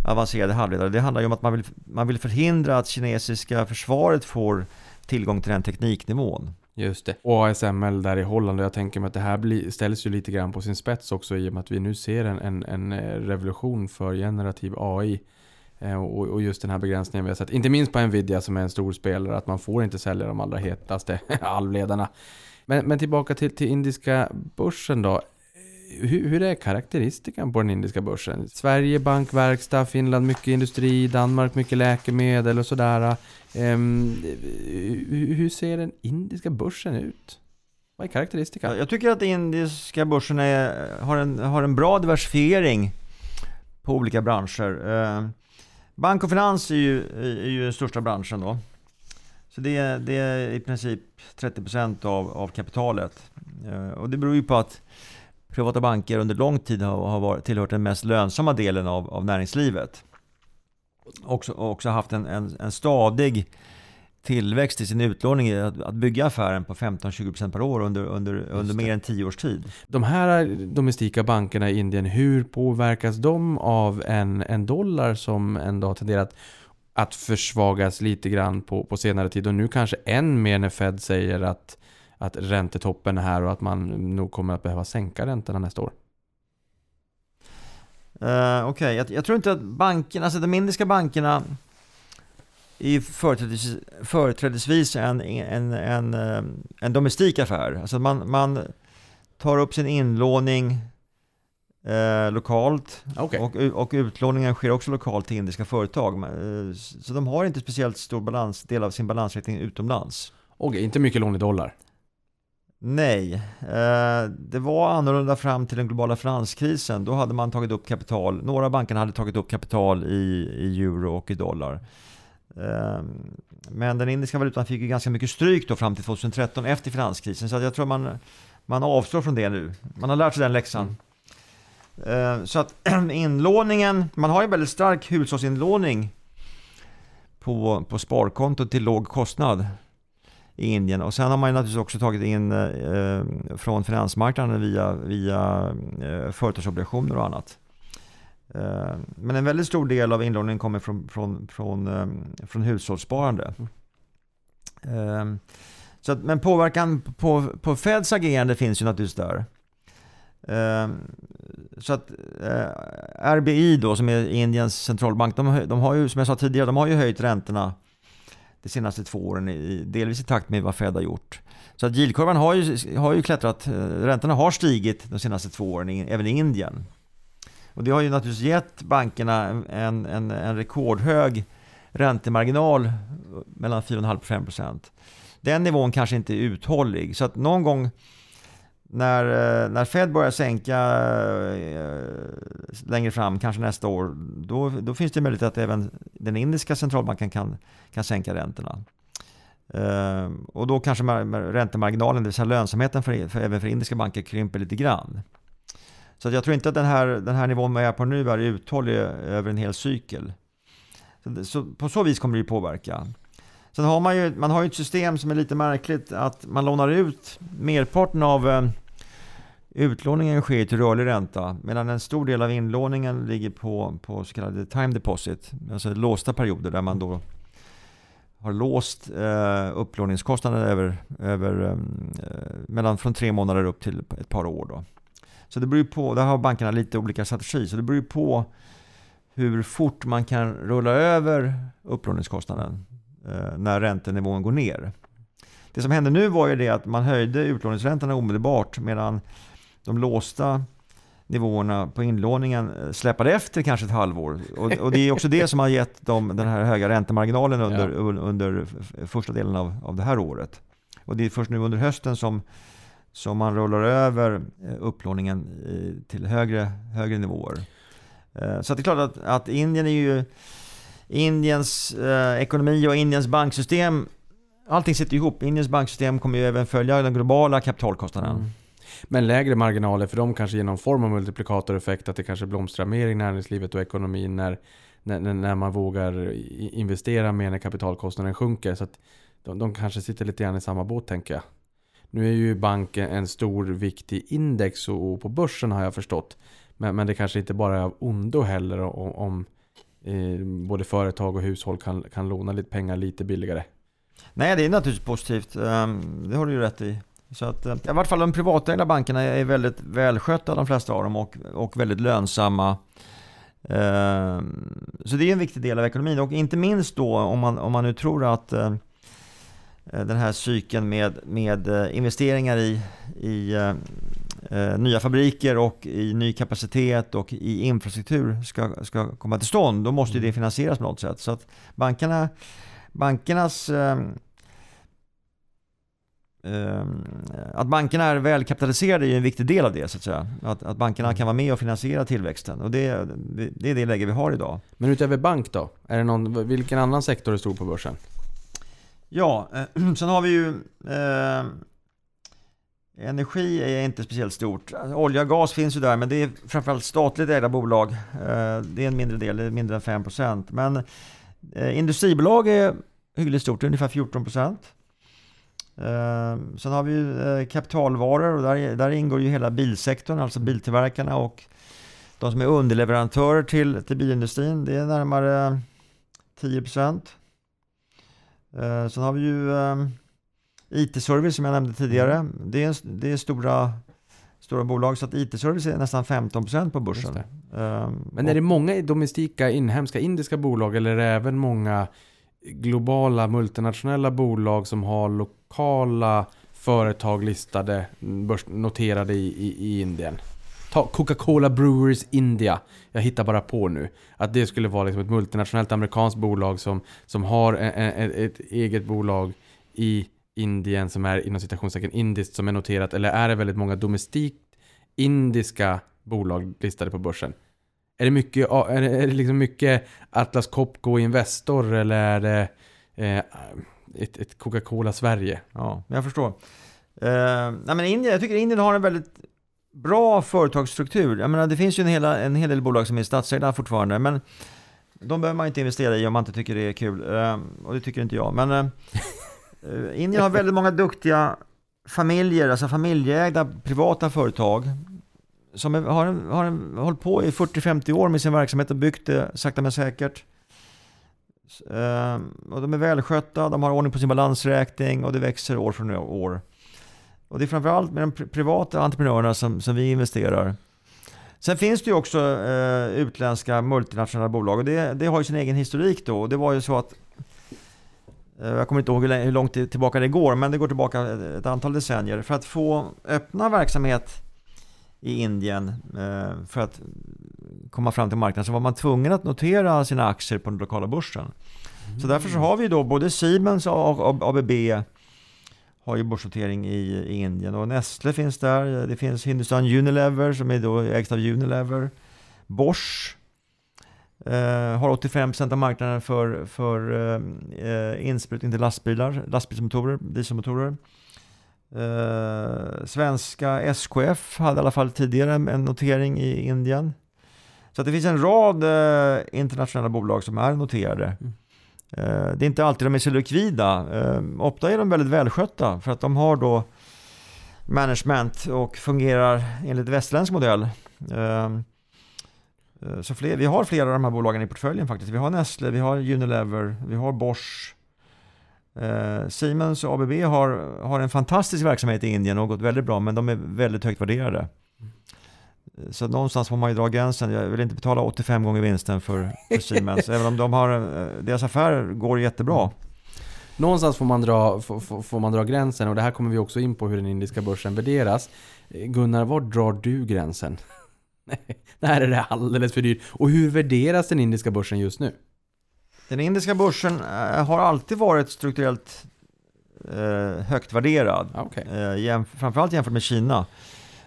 avancerade halvledare, det handlar ju om att man vill, man vill förhindra att kinesiska försvaret får tillgång till den tekniknivån. Just det. Och ASML där i Holland, och jag tänker mig att det här blir, ställs ju lite grann på sin spets också i och med att vi nu ser en, en, en eh, revolution för generativ AI. Eh, och, och just den här begränsningen vi har sett, inte minst på Nvidia som är en stor spelare, att man får inte sälja de allra hetaste halvledarna. Men, men tillbaka till, till indiska börsen då. Hur, hur är karaktäristikan på den indiska börsen? Sverige, bankverkstad, Finland mycket industri, Danmark mycket läkemedel och sådär. Um, hur, hur ser den indiska börsen ut? Vad är karaktäristika? Jag tycker att indiska börsen är, har, en, har en bra diversifiering på olika branscher. Eh, Bank och finans är ju, är ju den största branschen då. Så det, är- det är i princip 30% av, av kapitalet. Eh, Och det beror ju på att privata banker under lång tid har, har varit, tillhört den mest lönsamma delen av, av näringslivet. Också, och också haft en, en, en stadig tillväxt i sin utlåning, att, att bygga affären på 15-20% per år under, under, under mer än 10 års tid. De här domestika bankerna i Indien, hur påverkas de av en, en dollar som ändå har tenderat att försvagas lite grann på, på senare tid och nu kanske än mer när Fed säger att, att räntetoppen är här och att man nog kommer att behöva sänka räntorna nästa år. Uh, Okej, jag, jag tror inte att bankerna, alltså de indiska bankerna är ju företrädesvis, företrädesvis en, en, en, eh, en domestik affär. Alltså man, man tar upp sin inlåning eh, lokalt Okej. och, och utlåningen sker också lokalt till indiska företag. Eh, Så de har inte speciellt stor balans, del av sin balansräkning utomlands. Okej, inte mycket lån i dollar. Nej, eh, det var annorlunda fram till den globala finanskrisen. Då hade man tagit upp kapital, några av bankerna hade tagit upp kapital i, i euro och i dollar. Eh, Men den indiska valutan fick ju ganska mycket stryk då fram till 2013 efter finanskrisen. Så jag tror man, man avstår från det nu. Man har lärt sig den läxan. Eh, Så att inlåningen, man har ju väldigt stark hushållsinlåning på, på sparkonto till låg kostnad i Indien. Och sen har man ju naturligtvis också tagit in eh, från finansmarknaden via, via eh, företagsobligationer och annat. Eh, men en väldigt stor del av inlåningen kommer från, från, från, eh, från hushållssparande. Eh, så att, men påverkan på, på Feds agerande finns ju naturligtvis där. Eh, så att eh, RBI då, som är Indiens centralbank, de har ju, som jag sa tidigare, de har ju höjt räntorna de senaste två åren, i, delvis i takt med vad Fed har gjort. Så att yieldkurvan har ju, har ju klättrat, eh, räntorna har stigit de senaste två åren, även i Indien. Och det har ju naturligtvis gett bankerna en, en, en rekordhög räntemarginal eh, mellan 4,5 och 5 %. Den nivån kanske inte är uthållig, så att någon gång när, eh, när Fed börjar sänka eh, längre fram, kanske nästa år, då, då finns det möjlighet att även den indiska centralbanken kan, kan sänka räntorna. Eh, och då kanske räntemarginalen, det vill säga lönsamheten för, för, även för indiska banker krymper lite grann. Så att jag tror inte att den här, den här nivån vi är på nu är uthållig över en hel cykel. Så, det- så på så vis kommer det ju påverka. Sen har man ju, man har ju ett system som är lite märkligt att man lånar ut merparten av eh, utlåningen sker till rörlig ränta medan en stor del av inlåningen ligger på, på så kallade time deposit, alltså låsta perioder där man då har låst eh, upplåningskostnaden över, över eh, mellan från tre månader upp till ett par år. Då. Så det beror på, där har bankerna lite olika strategi, så det beror på hur fort man kan rulla över upplåningskostnaden eh, när räntenivån går ner. Det som hände nu var ju det att man höjde utlåningsräntorna omedelbart medan de låsta nivåerna på inlåningen eh, släpade efter kanske ett halvår. Och, och det är också det som har gett dem den här höga räntemarginalen under, Ja. un- under första delen av, av det här året. Och det är först nu under hösten som, som man rullar över eh, upplåningen eh, till högre, högre nivåer. Så det är klart att, att Indien är ju Indiens eh, ekonomi och Indiens banksystem Allting sitter ihop. Indiens banksystem kommer ju även följa den globala kapitalkostnaden. Mm. Men lägre marginaler för dem kanske ger någon form av multiplikatoreffekt att det kanske blomstrar mer i näringslivet och ekonomin när, när, när- man vågar investera mer när kapitalkostnaden sjunker. Så att de, de kanske sitter lite grann i samma båt tänker jag. Nu är ju banken en stor viktig index och, och på börsen har jag förstått. Men, men det kanske inte bara är av ondo heller om, om eh, både företag och hushåll kan, kan låna lite pengar lite billigare. Nej, det är naturligtvis positivt. Ehm, det har du ju rätt i. Så att, eh, I vart fall de privatägda bankerna är väldigt välskötta de flesta av dem och, och väldigt lönsamma. Ehm, Så det är en viktig del av ekonomin och inte minst då om man, om man nu tror att eh, den här cykeln med, med eh, investeringar i, i eh, eh, nya fabriker och i ny kapacitet och i infrastruktur ska, ska komma till stånd. Då måste det finansieras på något sätt. Så att bankerna, bankernas eh, eh, att bankerna är välkapitaliserade är ju en viktig del av det så att säga. Att, att bankerna kan vara med och finansiera tillväxten och det, det är det läge vi har idag. Men utöver bank då? Är det någon, vilken annan sektor är stor på börsen? Ja, eh, sen har vi ju eh, Energi är inte speciellt stort. Olja och gas finns ju där, men det är framförallt statligt ägda bolag. Eh, det är en mindre del, det är mindre än 5%. Men eh, industribolag är hyggligt stort, ungefär 14%. Eh, sen har vi ju eh, kapitalvaror och där, där ingår ju hela bilsektorn, alltså biltillverkarna och de som är underleverantörer till, till bilindustrin. Det är närmare 10%. Eh, sen har vi ju eh, IT-service som jag nämnde tidigare. Det är, det är stora, stora bolag så att IT-service är nästan 15% på börsen. Eh, Men är det många domestika, inhemska, indiska bolag eller är det även många globala multinationella bolag som har lokala företag listade, noterade i, i, i Indien? Ta Coca-Cola Brewers India. Jag hittar bara på nu. Att det skulle vara liksom ett multinationellt amerikanskt bolag som, som har e-, e, e ett eget bolag i Indien som är inom citationstecken indiskt som är noterat. Eller är det väldigt många domestikt indiska bolag listade på börsen? Är det mycket, är det, är det liksom mycket Atlas Copco Investor eller är det eh, ett, ett Coca-Cola Sverige? Ja, jag förstår. Eh, nej men Indien, jag tycker Indien har en väldigt bra företagsstruktur. Jag menar, det finns ju en, hela, en hel del bolag som är statsägda fortfarande, men de behöver man inte investera i om man inte tycker det är kul. Eh, och det tycker inte jag. Men eh, eh, Indien har väldigt många duktiga familjer, alltså familjeägda privata företag som har, en, har en, hållit på i 40-50 år med sin verksamhet och byggt det sakta men säkert. Ehm, och de är välskötta, de har ordning på sin balansräkning och det växer år från år. Och det är framförallt med de privata entreprenörerna som, som vi investerar. Sen finns det ju också eh, utländska multinationella bolag och det, det har ju sin egen historik då. Och det var ju så att eh, jag kommer inte ihåg hur långt tillbaka det går, men det går tillbaka ett antal decennier. För att få öppna verksamhet i Indien eh, för att komma fram till marknaden så var man tvungen att notera sina aktier på den lokala börsen. Så därför så har vi då både Siemens och och ABB har ju börsnotering i, i Indien och Nestle finns där. Det finns Hindustan Unilever som är då ägt av Unilever. Bosch eh, har 85% av marknaden för, för eh, eh insprutning till lastbilar, lastbilsmotorer, dieselmotorer. Eh, svenska SKF hade i alla fall tidigare en notering i Indien. Så det finns en rad eh, internationella bolag som är noterade. Mm. Eh, det är inte alltid de är så likvida. Eh, ofta är de väldigt välskötta för att de har då management och fungerar enligt västerländsk modell. Eh, eh, så fler, vi har flera av de här bolagen i portföljen faktiskt. Vi har Nestle, vi har Unilever, vi har Bosch. Eh, Siemens och ABB har, har en fantastisk verksamhet i Indien och gått väldigt bra men de är väldigt högt värderade. Så någonstans får man ju dra gränsen. Jag vill inte betala 85 gånger vinsten för, för Siemens. även om de har, eh, deras affärer går jättebra. Någonstans får man, dra, får, får får man dra gränsen och det här kommer vi också in på hur den indiska börsen värderas. Eh, Gunnar, var drar du gränsen? det här är det alldeles för dyrt. Och hur värderas den indiska börsen just nu? Den indiska börsen eh, har alltid varit strukturellt eh, högt värderad. Ah, Okej. Eh, jämf- framförallt jämfört med Kina.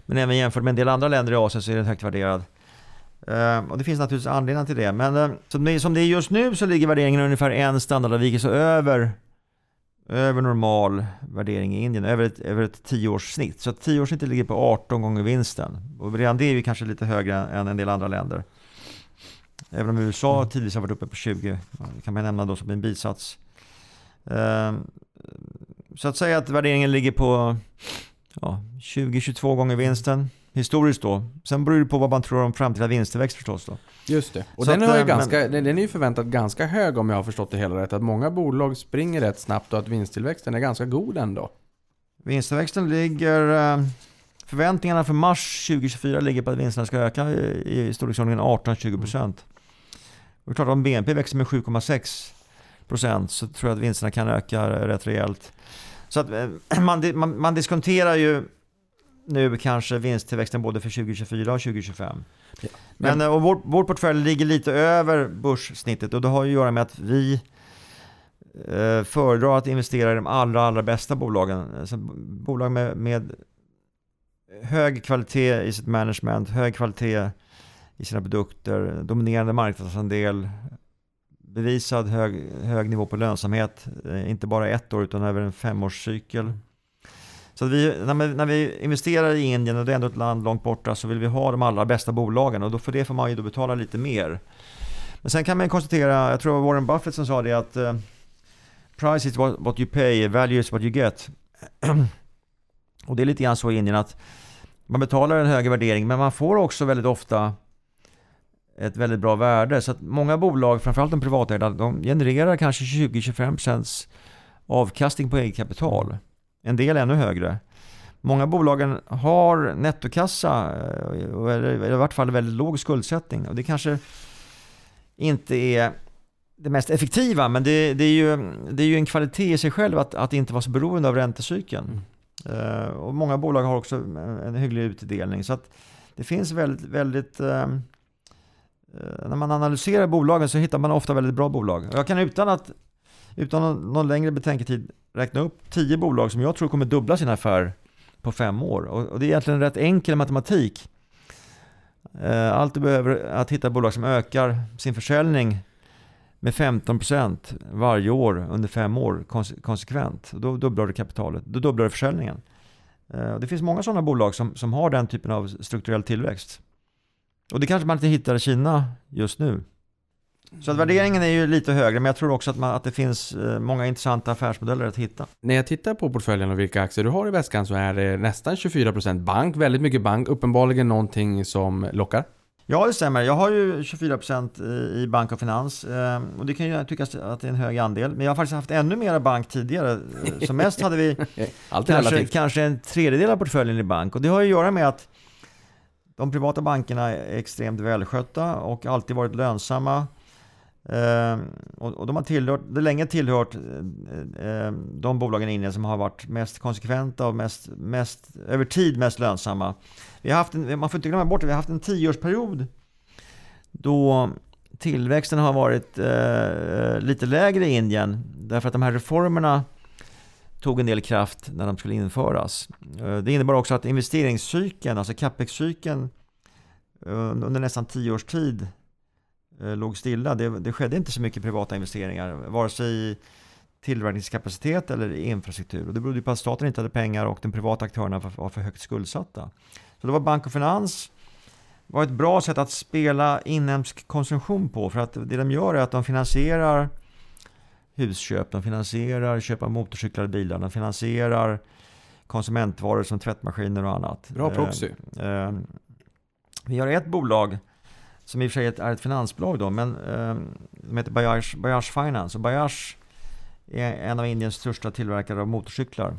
Men även jämfört med en del andra länder i Asien så är den högt värderad. Och det finns naturligtvis anledningar till det. Men som, det, som det är just nu så ligger värderingen ungefär en standardavvikelse över, över normal värdering i Indien. Över ett, över ett tioårssnitt. Så tioårssnittet ligger på 18 gånger vinsten. Och redan det är ju kanske lite högre än en del andra länder. Även om USA Mm. tidvis har varit uppe på 20. kan man nämna då som en bisats. Eh, så att säga att värderingen ligger på ja, 20-22 gånger vinsten. historiskt då. Sen beror det på vad man tror om framtida vinsttillväxt förstås då. Just det. Och Så den, att, ju eh, ganska, den, den är ju förväntat ganska hög om jag har förstått det hela rätt. Att många bolag springer rätt snabbt och att vinsttillväxten är ganska god ändå. Vinsttillväxten ligger, eh, förväntningarna för mars 2024 ligger på att vinsterna ska öka i, i storleksordningen 18-20%. Och det är klart om BNP växer med 7,6% så tror jag att vinsterna kan öka rätt rejält. Så att eh, man, man, man diskonterar ju nu kanske vinsttillväxten både för 2024 och 2025. Ja. Men, eh, och vår, vår portfölj ligger lite över börssnittet och det har ju att göra med att vi eh, föredrar att investera i de allra, allra bästa bolagen. Alltså, bolag med, med hög kvalitet i sitt management, hög kvalitet i sina produkter, dominerande marknadsandel, bevisad hög, hög nivå på lönsamhet, eh, inte bara ett år utan över en femårscykel. Så att vi, när, vi, när vi investerar i Indien, och det är ändå ett land långt borta, så vill vi ha de allra bästa bolagen och då för det får man ju då betala lite mer. Men sen kan man konstatera, jag tror det var Warren Buffett som sa det att eh, Price is what, what you pay, value is what you get. och det är lite grann så i Indien att man betalar en högre värdering men man får också väldigt ofta ett väldigt bra värde. Så att många bolag, framförallt de privatägda, de genererar kanske 20-25% avkastning på eget kapital. En del ännu högre. Många bolagen har nettokassa, eh, och eller i vart fall väldigt låg skuldsättning. Och det kanske inte är det mest effektiva, men det, det, är, ju, det är ju en kvalitet i sig själv att, att inte vara så beroende av räntecykeln. Eh, och många bolag har också en, hygglig utdelning. Så att det finns väldigt, väldigt eh, Eh, när man analyserar bolagen så hittar man ofta väldigt bra bolag. Jag kan utan att utan någon, någon längre betänketid räkna upp tio bolag som jag tror kommer dubbla sin affär på fem år. Och, och det är egentligen rätt enkel matematik. Eh, allt du behöver är att hitta bolag som ökar sin försäljning med 15% varje år under fem år konsekvent. Då dubblar du kapitalet, då dubblar du försäljningen. Eh, det finns många sådana bolag som, som har den typen av strukturell tillväxt. Och det kanske man inte hittar i Kina just nu. Så att värderingen är ju lite högre, men jag tror också att, man, att det finns eh, många intressanta affärsmodeller att hitta. När jag tittar på portföljen och vilka aktier du har i väskan så är det nästan 24% bank, väldigt mycket bank, uppenbarligen någonting som lockar. Ja, det stämmer. Jag har ju 24% i- bank och finans eh, och det kan ju tyckas att det är en hög andel. Men jag har faktiskt haft ännu mera bank tidigare. Eh, Som mest hade vi kanske, relativt. kanske en tredjedel av portföljen i bank. Och det har ju att göra med att de privata bankerna är extremt välskötta och alltid varit lönsamma. Eh, och, och de har tillhört, det länge tillhört eh, eh de bolagen i Indien som har varit mest konsekventa och mest, mest, över tid mest lönsamma. Vi har haft en, man får inte glömma bort det, vi har haft en tioårsperiod då tillväxten har varit eh, eh lite lägre i Indien därför att de här reformerna tog en del kraft när de skulle införas. Eh, det innebar också att investeringscykeln, alltså capex-cykeln eh, under nästan tio års tid eh, låg stilla. Det, det skedde inte så mycket privata investeringar, vare sig i tillverkningskapacitet eller i infrastruktur. Och det berodde på att staten inte hade pengar och de privata aktörerna var, var för högt skuldsatta. Så det var bank och finans var ett bra sätt att spela inhemsk konsumtion på. För att det de gör är att de finansierar husköp, de finansierar köp av motorcyklar och bilar, de finansierar konsumentvaror som tvättmaskiner och annat. Bra proxy. Eh, eh, vi har ett bolag som i och för sig är ett- finansbolag då, men eh, de heter Bajaj, Bajaj Finance. Och Bajaj är en av Indiens största tillverkare av motorcyklar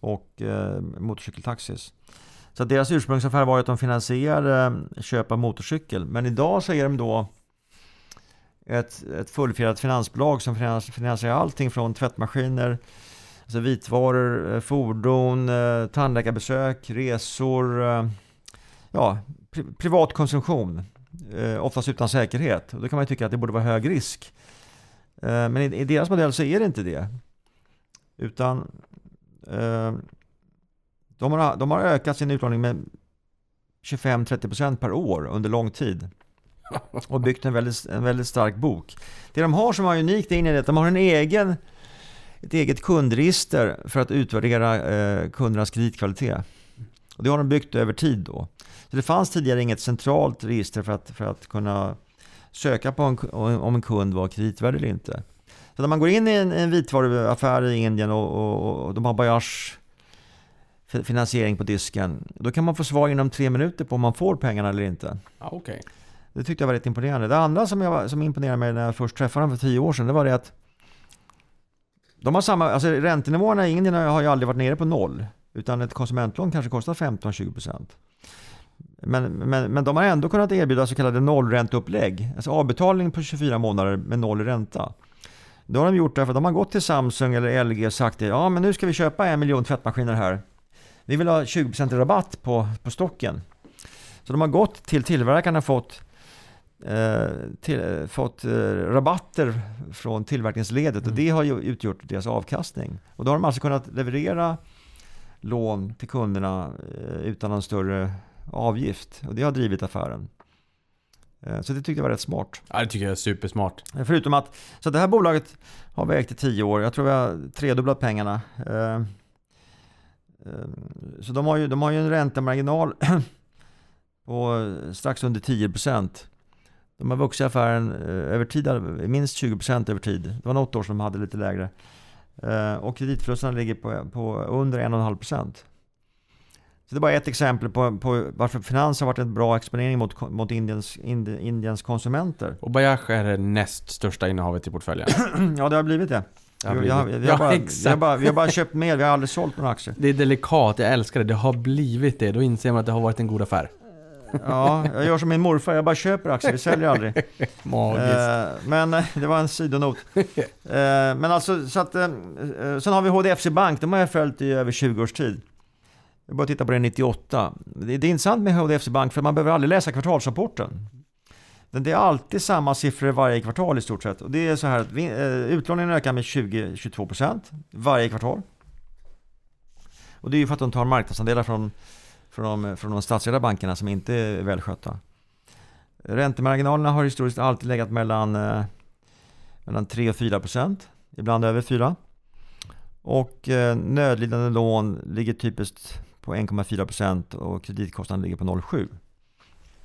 och eh, motorcykeltaxis. Så deras ursprungsaffär var att de finansierade eh, köp av motorcykel. Men idag så är de då ett, ett fullfjädrat finansbolag som finansierar allting från tvättmaskiner, alltså vitvaror, eh, fordon, eh, tandläkarbesök, resor, eh, ja, pri- privat konsumtion. Oftast utan säkerhet. Och då kan man ju tycka att det borde vara hög risk. Men i, i deras modell så är det inte det. Utan de, har, de har ökat sin utlåning med 25-30% per år under lång tid. Och byggt en väldigt, en väldigt stark bok. Det de har som är unikt är att de har en egen, ett eget kundregister för att utvärdera eh, kundernas kreditkvalitet. Och det har de byggt över tid då. Så det fanns tidigare inget centralt register för att, för att kunna söka på en, om en kund var kreditvärdig eller inte. Så när man går in i en, en vitvaruaffär i Indien och, och, och de har Bajars finansiering på disken. Då kan man få svar inom tre minuter på om man får pengarna eller inte. Ah, okay. Det tyckte jag var rätt imponerande. Det andra som, jag, som imponerade mig när jag först träffade dem för tio år sedan, det var det att de har samma, alltså räntenivåerna i Indien har ju aldrig varit nere på noll. Utan ett konsumentlån kanske kostar 15-20%. Men, men, men de har ändå kunnat erbjuda så kallade nollränteupplägg. Alltså avbetalning på 24 månader med noll i ränta. Det har de gjort därför att de har gått till Samsung eller LG och sagt det. Ja men nu ska vi köpa en miljon tvättmaskiner här. Vi vill ha 20% rabatt på, på stocken. Så de har gått till tillverkarna och fått, till, eh, fått eh, rabatter från tillverkningsledet och det har ju utgjort deras avkastning. Och då har de alltså kunnat leverera lån till kunderna eh, utan någon större avgift och det har drivit affären. Eh, Så det tyckte jag var rätt smart. Ja, det tycker jag är supersmart. Eh, Förutom att, så det här bolaget har vi ägt i tio år. Jag tror vi har tredubblat pengarna. Eh, eh, Så de har ju, de har ju en räntemarginal på strax under 10%. De har vuxit affären eh, över tid, minst 20% över tid. Det var något år som de hade lite lägre. Eh, Och kreditförlusterna ligger på, på under 1,5%. Så det är bara ett exempel på, på varför finans har varit en bra exponering mot, mot Indiens, Indi- Indiens konsumenter. Och Bajaj är det näst största innehavet i portföljen. Ja, det har blivit det. Det har vi, blivit. har, vi, har Ja, bara, vi, har exakt. bara, vi har bara köpt mer, vi har aldrig sålt några aktier. Det är delikat, jag älskar det. Det har blivit det. Då inser man att det har varit en god affär. Ja, jag gör som min morfar, jag bara köper aktier, vi säljer aldrig. Magiskt. Eh, men eh, det var en sidonot. Eh, men alltså, så att, eh, sen har vi HDFC Bank, de har jag följt i över 20 års tid. Jag bara titta på det 98. Det, det är intressant med HDFC Bank för man behöver aldrig läsa kvartalsrapporten. Det är alltid samma siffror varje kvartal i stort sett. Och det är så här att vi, utlåningen ökar med 20-22% varje kvartal. Och det är ju för att de tar marknadsandelar från, från, de, från de statsägda bankerna som inte är välskötta. Räntemarginalerna har historiskt alltid legat mellan, eh, mellan 3 och 4 procent, ibland över 4. Och eh, nödlidande lån ligger typiskt på 1,4 procent och kreditkostnaden ligger på 0,7.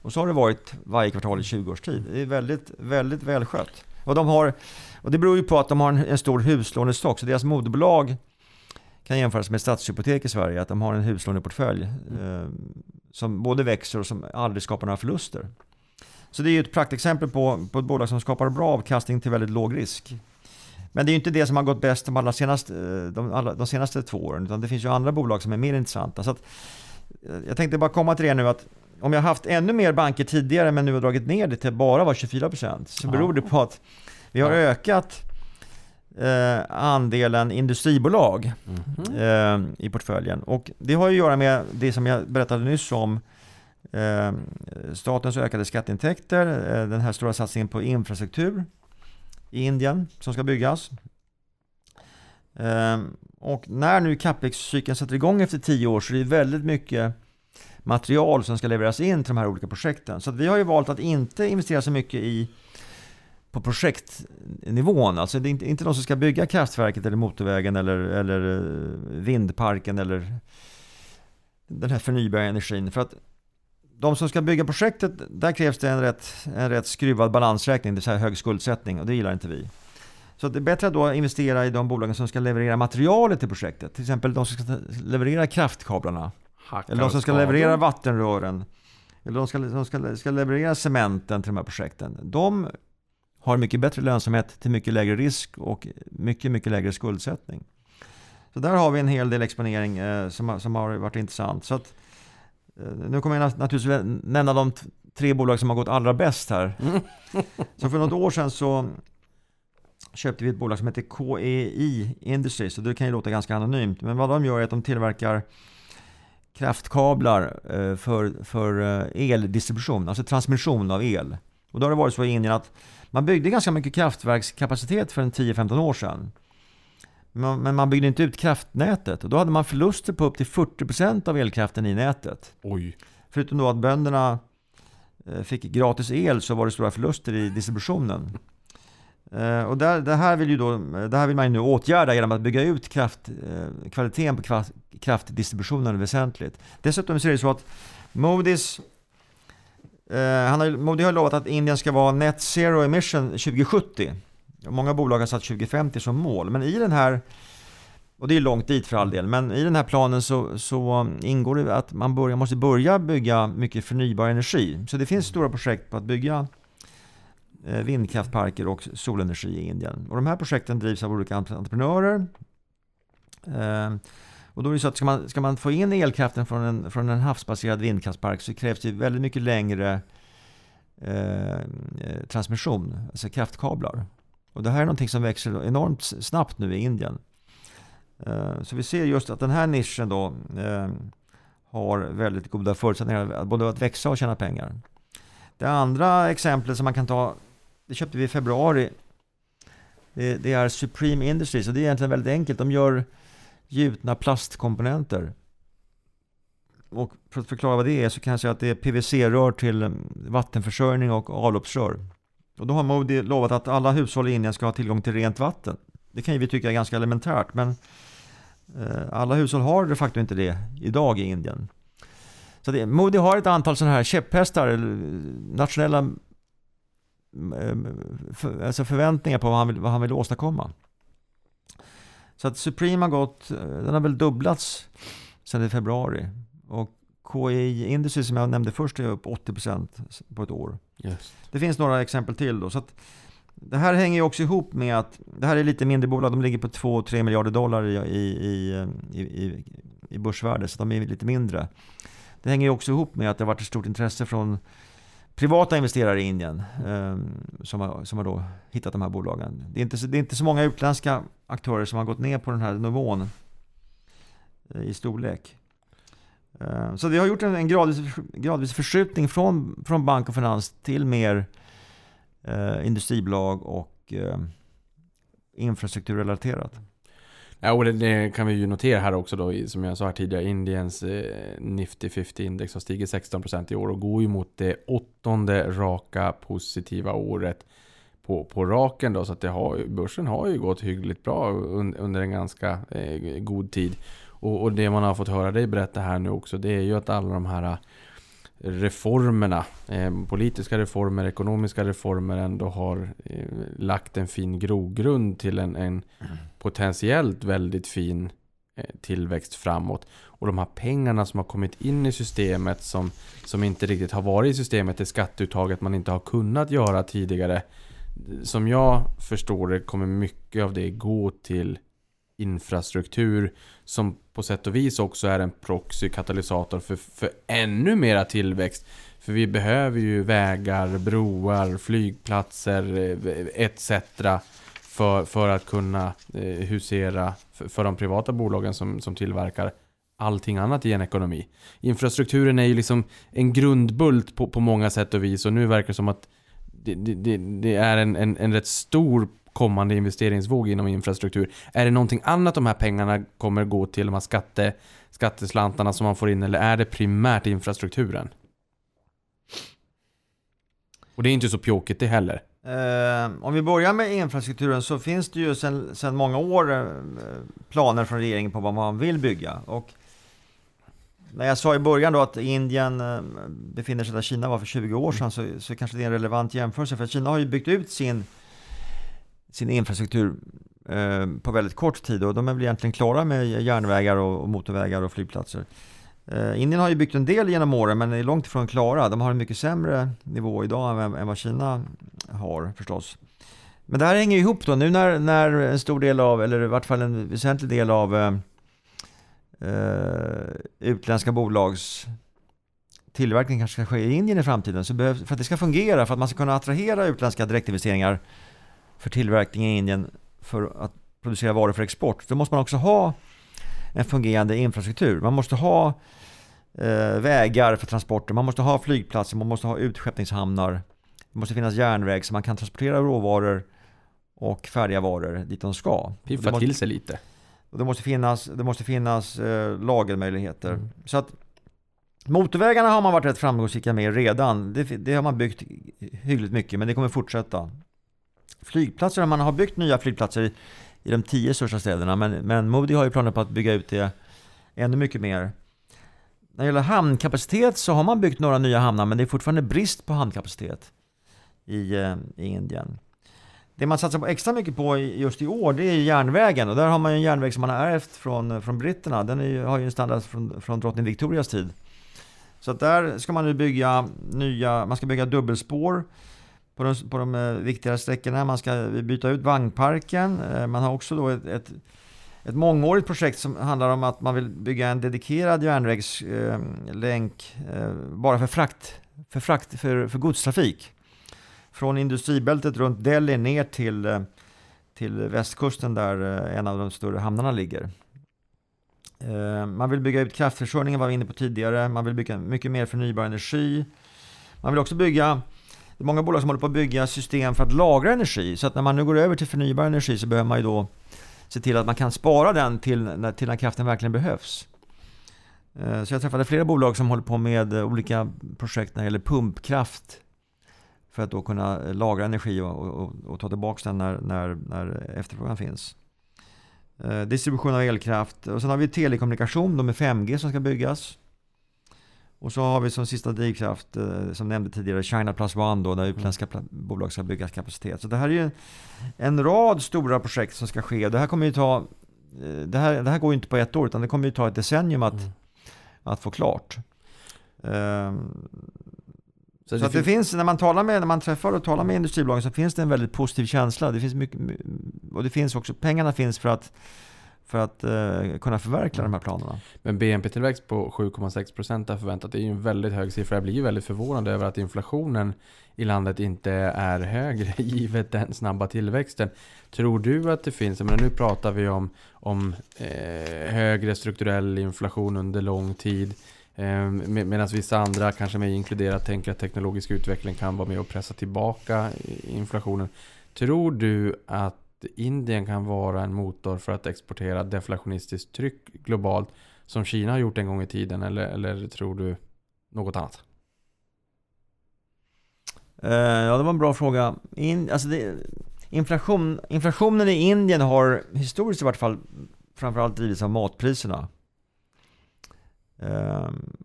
Och så har det varit varje kvartal i 20 års tid. Det är väldigt, väldigt välskött. Och, de har, och det beror ju på att de har en, en stor huslånestock, så deras moderbolag kan jämföras med Stadshypotek i Sverige, att de har en huslåneportfölj eh, som både växer och som aldrig skapar några förluster. Så det är ju ett praktexempel på, på ett bolag som skapar bra avkastning till väldigt låg risk. Men det är ju inte det som har gått bäst de, allra senaste, eh, de, alla, de senaste två åren, utan det finns ju andra bolag som är mer intressanta. Så att, eh, jag tänkte bara komma till det nu att om jag haft ännu mer banker tidigare men nu har dragit ner det till bara var 24% så beror det på att vi har ökat eh, andelen industribolag mm. eh, i portföljen. Och det har ju att göra med det som jag berättade nyss om eh, statens ökade skatteintäkter, eh, den här stora satsningen på infrastruktur i Indien som ska byggas. Eh, och när nu capex-cykeln sätter igång efter tio år så är det väldigt mycket material som ska levereras in till de här olika projekten. Så att vi har ju valt att inte investera så mycket i på projektnivån. Alltså det är inte, inte de som ska bygga kraftverket eller motorvägen eller, eller eh, vindparken eller den här förnybara energin. För att de som ska bygga projektet, där krävs det en rätt, en rätt skruvad balansräkning, det vill säga hög skuldsättning och det gillar inte vi. Så det är bättre att då investera i de bolagen som ska leverera materialet till projektet. Till exempel de som ska leverera kraftkablarna. Hackar Eller de som ska leverera vattenrören. Eller de ska, de ska, ska leverera cementen till de här projekten. De har mycket bättre lönsamhet till mycket lägre risk och mycket, mycket lägre skuldsättning. Så där har vi en hel del exponering eh, som, som har varit intressant. Så att, eh, nu kommer jag nat- naturligtvis nämna de tre bolag som har gått allra bäst här. Så för något år sedan så köpte vi ett bolag som heter KEI Industries. Det kan ju låta ganska anonymt. Men vad de gör är att de tillverkar kraftkablar eh, för, för eh, eldistribution, alltså transmission av el. Och då har det varit så i Indien att man byggde ganska mycket kraftverkskapacitet för en 10-15 år sedan. Men, man byggde inte ut kraftnätet och då hade man förluster på upp till 40% av elkraften i nätet. Oj. Förutom då att bönderna eh, fick gratis el så var det stora förluster i distributionen. Eh, Och där, det, här vill ju då, det här vill man ju nu åtgärda genom att bygga ut kraft, eh, kvaliteten på kraftdistributionen väsentligt. Dessutom så är det så att Moody's Eh, han har, Modi har lovat att Indien ska vara net zero emission 2070. Många bolag har satt 2050 som mål, men i den här Och det är långt dit för all del, men i den här planen så, så um, ingår det att man börjar, måste börja bygga mycket förnybar energi. Så det finns stora projekt på att bygga eh, vindkraftparker och solenergi i Indien. Och de här projekten drivs av olika entreprenörer. Eh, och då är det så att ska man, ska man få in elkraften från en, från en havsbaserad vindkraftspark så krävs det väldigt mycket längre eh, eh, transmission, alltså kraftkablar. Och det här är någonting som växer enormt snabbt nu i Indien. Eh, så vi ser just att den här nischen då eh, har väldigt goda förutsättningar både att växa och tjäna pengar. Det andra exemplet som man kan ta, det köpte vi i februari. Det, det är Supreme Industries och det är egentligen väldigt enkelt. De gör gjutna plastkomponenter. Och för att förklara vad det är så kan jag säga att det är PVC-rör till vattenförsörjning och avloppsrör. Och då har Modi lovat att alla hushåll i Indien ska ha tillgång till rent vatten. Det kan ju vi tycka är ganska elementärt, men eh, alla hushåll har de facto inte det idag i Indien. Så det, Modi har ett antal sådana här käpphästar, eh, nationella mm, eh, alltså förväntningar på vad han, vill, vad han vill åstadkomma. Så att Supreme har gått, eh, den har väl dubblats sedan i februari. Och KI Industries som jag nämnde först är upp 80% på ett år. Just. Det finns några exempel till då. Så att det här hänger ju också ihop med att det här är lite mindre bolag. De ligger på 2-3 miljarder dollar i, i, i, i, i börsvärde, så de är lite mindre. Det hänger ju också ihop med att det har varit ett stort intresse från privata investerare i Indien eh, som, har, som har då hittat de här bolagen. Det är, inte, det är inte så många utländska aktörer som har gått ner på den här nivån eh, i storlek. Ehm, så det har gjort en, en gradvis, gradvis förskjutning från, från bank och finans till mer eh, industribolag och eh, infrastrukturrelaterat. Ja, och det, det, kan vi ju notera här också då, som jag sa här tidigare, Indiens eh, Nifty 50-index har stigit 16% i år och går ju mot det åttonde raka positiva året på, på raken då, så att det har, börsen har ju gått hyggligt bra un, under en ganska eh, god tid. Och, och, det man har fått höra dig berätta här nu också, det är ju att alla de här reformerna, eh, politiska reformer, ekonomiska reformer ändå har eh, lagt en fin grogrund till en, en potentiellt väldigt fin eh, tillväxt framåt. Och de här pengarna som har kommit in i systemet som, som inte riktigt har varit i systemet, det skatteuttaget man inte har kunnat göra tidigare. Som jag förstår det kommer mycket av det gå till infrastruktur som på sätt och vis också är en proxy-katalysator för, för ännu mera tillväxt. För vi behöver ju vägar, broar, flygplatser eh, etc. För, för att kunna eh, husera för, för de privata bolagen som, som tillverkar allting annat i en ekonomi. Infrastrukturen är ju liksom en grundbult på, på många sätt och vis och nu verkar det som att det, det, det är en, en, en rätt stor kommande investeringsvåg inom infrastruktur. Är det någonting annat de här pengarna kommer gå till, de här skatte, skatteslantarna som man får in, eller är det primärt infrastrukturen? Och det är inte så pjåkigt det heller. Eh, om vi börjar med infrastrukturen så finns det ju sedan många år eh, planer från regeringen på vad man vill bygga. Och när jag sa i början då att Indien eh, befinner sig där Kina var för 20 år sedan så, så kanske det är en relevant jämförelse. För Kina har ju byggt ut sin sin infrastruktur eh, på väldigt kort tid och de är väl egentligen klara med järnvägar och, och motorvägar och flygplatser. Eh, Indien har ju byggt en del genom åren men är långt ifrån klara. De har en mycket sämre nivå idag än, än vad Kina har förstås. Men det här hänger ihop då nu när, när en stor del av, eller i vart fall en väsentlig del av eh, eh, utländska bolags tillverkning kanske ska ske i Indien i framtiden. Så behövs, för att det ska fungera, för att man ska kunna attrahera utländska direktinvesteringar för tillverkning i Indien för att producera varor för export, då måste man också ha en fungerande infrastruktur. Man måste ha eh, vägar för transporter, man måste ha flygplatser, man måste ha utskeppningshamnar. Det måste finnas järnväg så man kan transportera råvaror och färdiga varor dit de ska. Piffa till sig lite. Och det måste finnas, det måste finnas eh, lagermöjligheter. Mm. Så att Motorvägarna har man varit rätt framgångsrika med redan. Det, det har man byggt hyggligt mycket men det kommer fortsätta flygplatser. Man har byggt nya flygplatser i, i de tio största städerna. Men, men Modi har ju planer på att bygga ut det ännu mycket mer. När det gäller hamnkapacitet så har man byggt några nya hamnar men det är fortfarande brist på hamnkapacitet i, eh, i Indien. det man satsar på extra mycket på just i år, det är järnvägen. Och där har man en järnväg som man har ärvt från, från britterna. Den är, har ju en standard från, från drottning Victorias tid. Så där ska man nu bygga nya, man ska bygga dubbelspår på de, på de eh, viktigare sträckorna. Man ska byta ut vagnparken. Eh, man har också då ett, ett, ett mångårigt projekt som handlar om att man vill bygga en dedikerad järnvägslänk eh, bara för frakt, för, frakt för, för godstrafik. Från industribältet runt Delhi ner till, till västkusten där en av de större hamnarna ligger. Man vill bygga ut kraftförsörjningen, var vi inne på tidigare. Man vill bygga mycket mer förnybar energi. Man vill också bygga, det är många bolag som håller på att bygga system för att lagra energi. Så att när man nu går över till förnybar energi så behöver man ju då se till att man kan spara den till när, till när kraften verkligen behövs. Eh, så jag träffade flera bolag som håller på med olika projekt när det gäller pumpkraft för att då kunna lagra energi och, och, och ta tillbaka den när, när, när efterfrågan finns. Eh, distribution av elkraft och sen har vi telekommunikation med 5G som ska byggas. Och så har vi som sista drivkraft, eh, som nämnde tidigare, China Plus One då, där utländska pla- bolag ska bygga kapacitet. Så det här är ju en, rad stora projekt som ska ske. Det här kommer ju ta, eh, det här, det här går ju inte på ett år, utan det kommer ju ta ett decennium att, Mm. att få klart. Ehm, Så, så att det finns, när man talar med, när man träffar och talar med industribolagen så finns det en väldigt positiv känsla. Det finns mycket, och det finns också, pengarna finns för att, för att eh, kunna förverkliga de här planerna. Men BNP-tillväxt på 7,6% är förväntat. Det är ju en väldigt hög siffra. Jag blir ju väldigt förvånad över att inflationen i landet inte är högre givet den snabba tillväxten. Tror du att det finns, men nu pratar vi om, om eh, högre strukturell inflation under lång tid. Eh, med, Medan vissa andra, kanske mig inkluderat, tänker att teknologisk utveckling kan vara med och pressa tillbaka inflationen. Tror du att Indien kan vara en motor för att exportera deflationistiskt tryck globalt som Kina har gjort en gång i tiden eller, eller tror du något annat? Eh, ja, det var en bra fråga. In, alltså det, inflation, inflationen i Indien har historiskt i vart fall framförallt drivits av matpriserna. Ehm,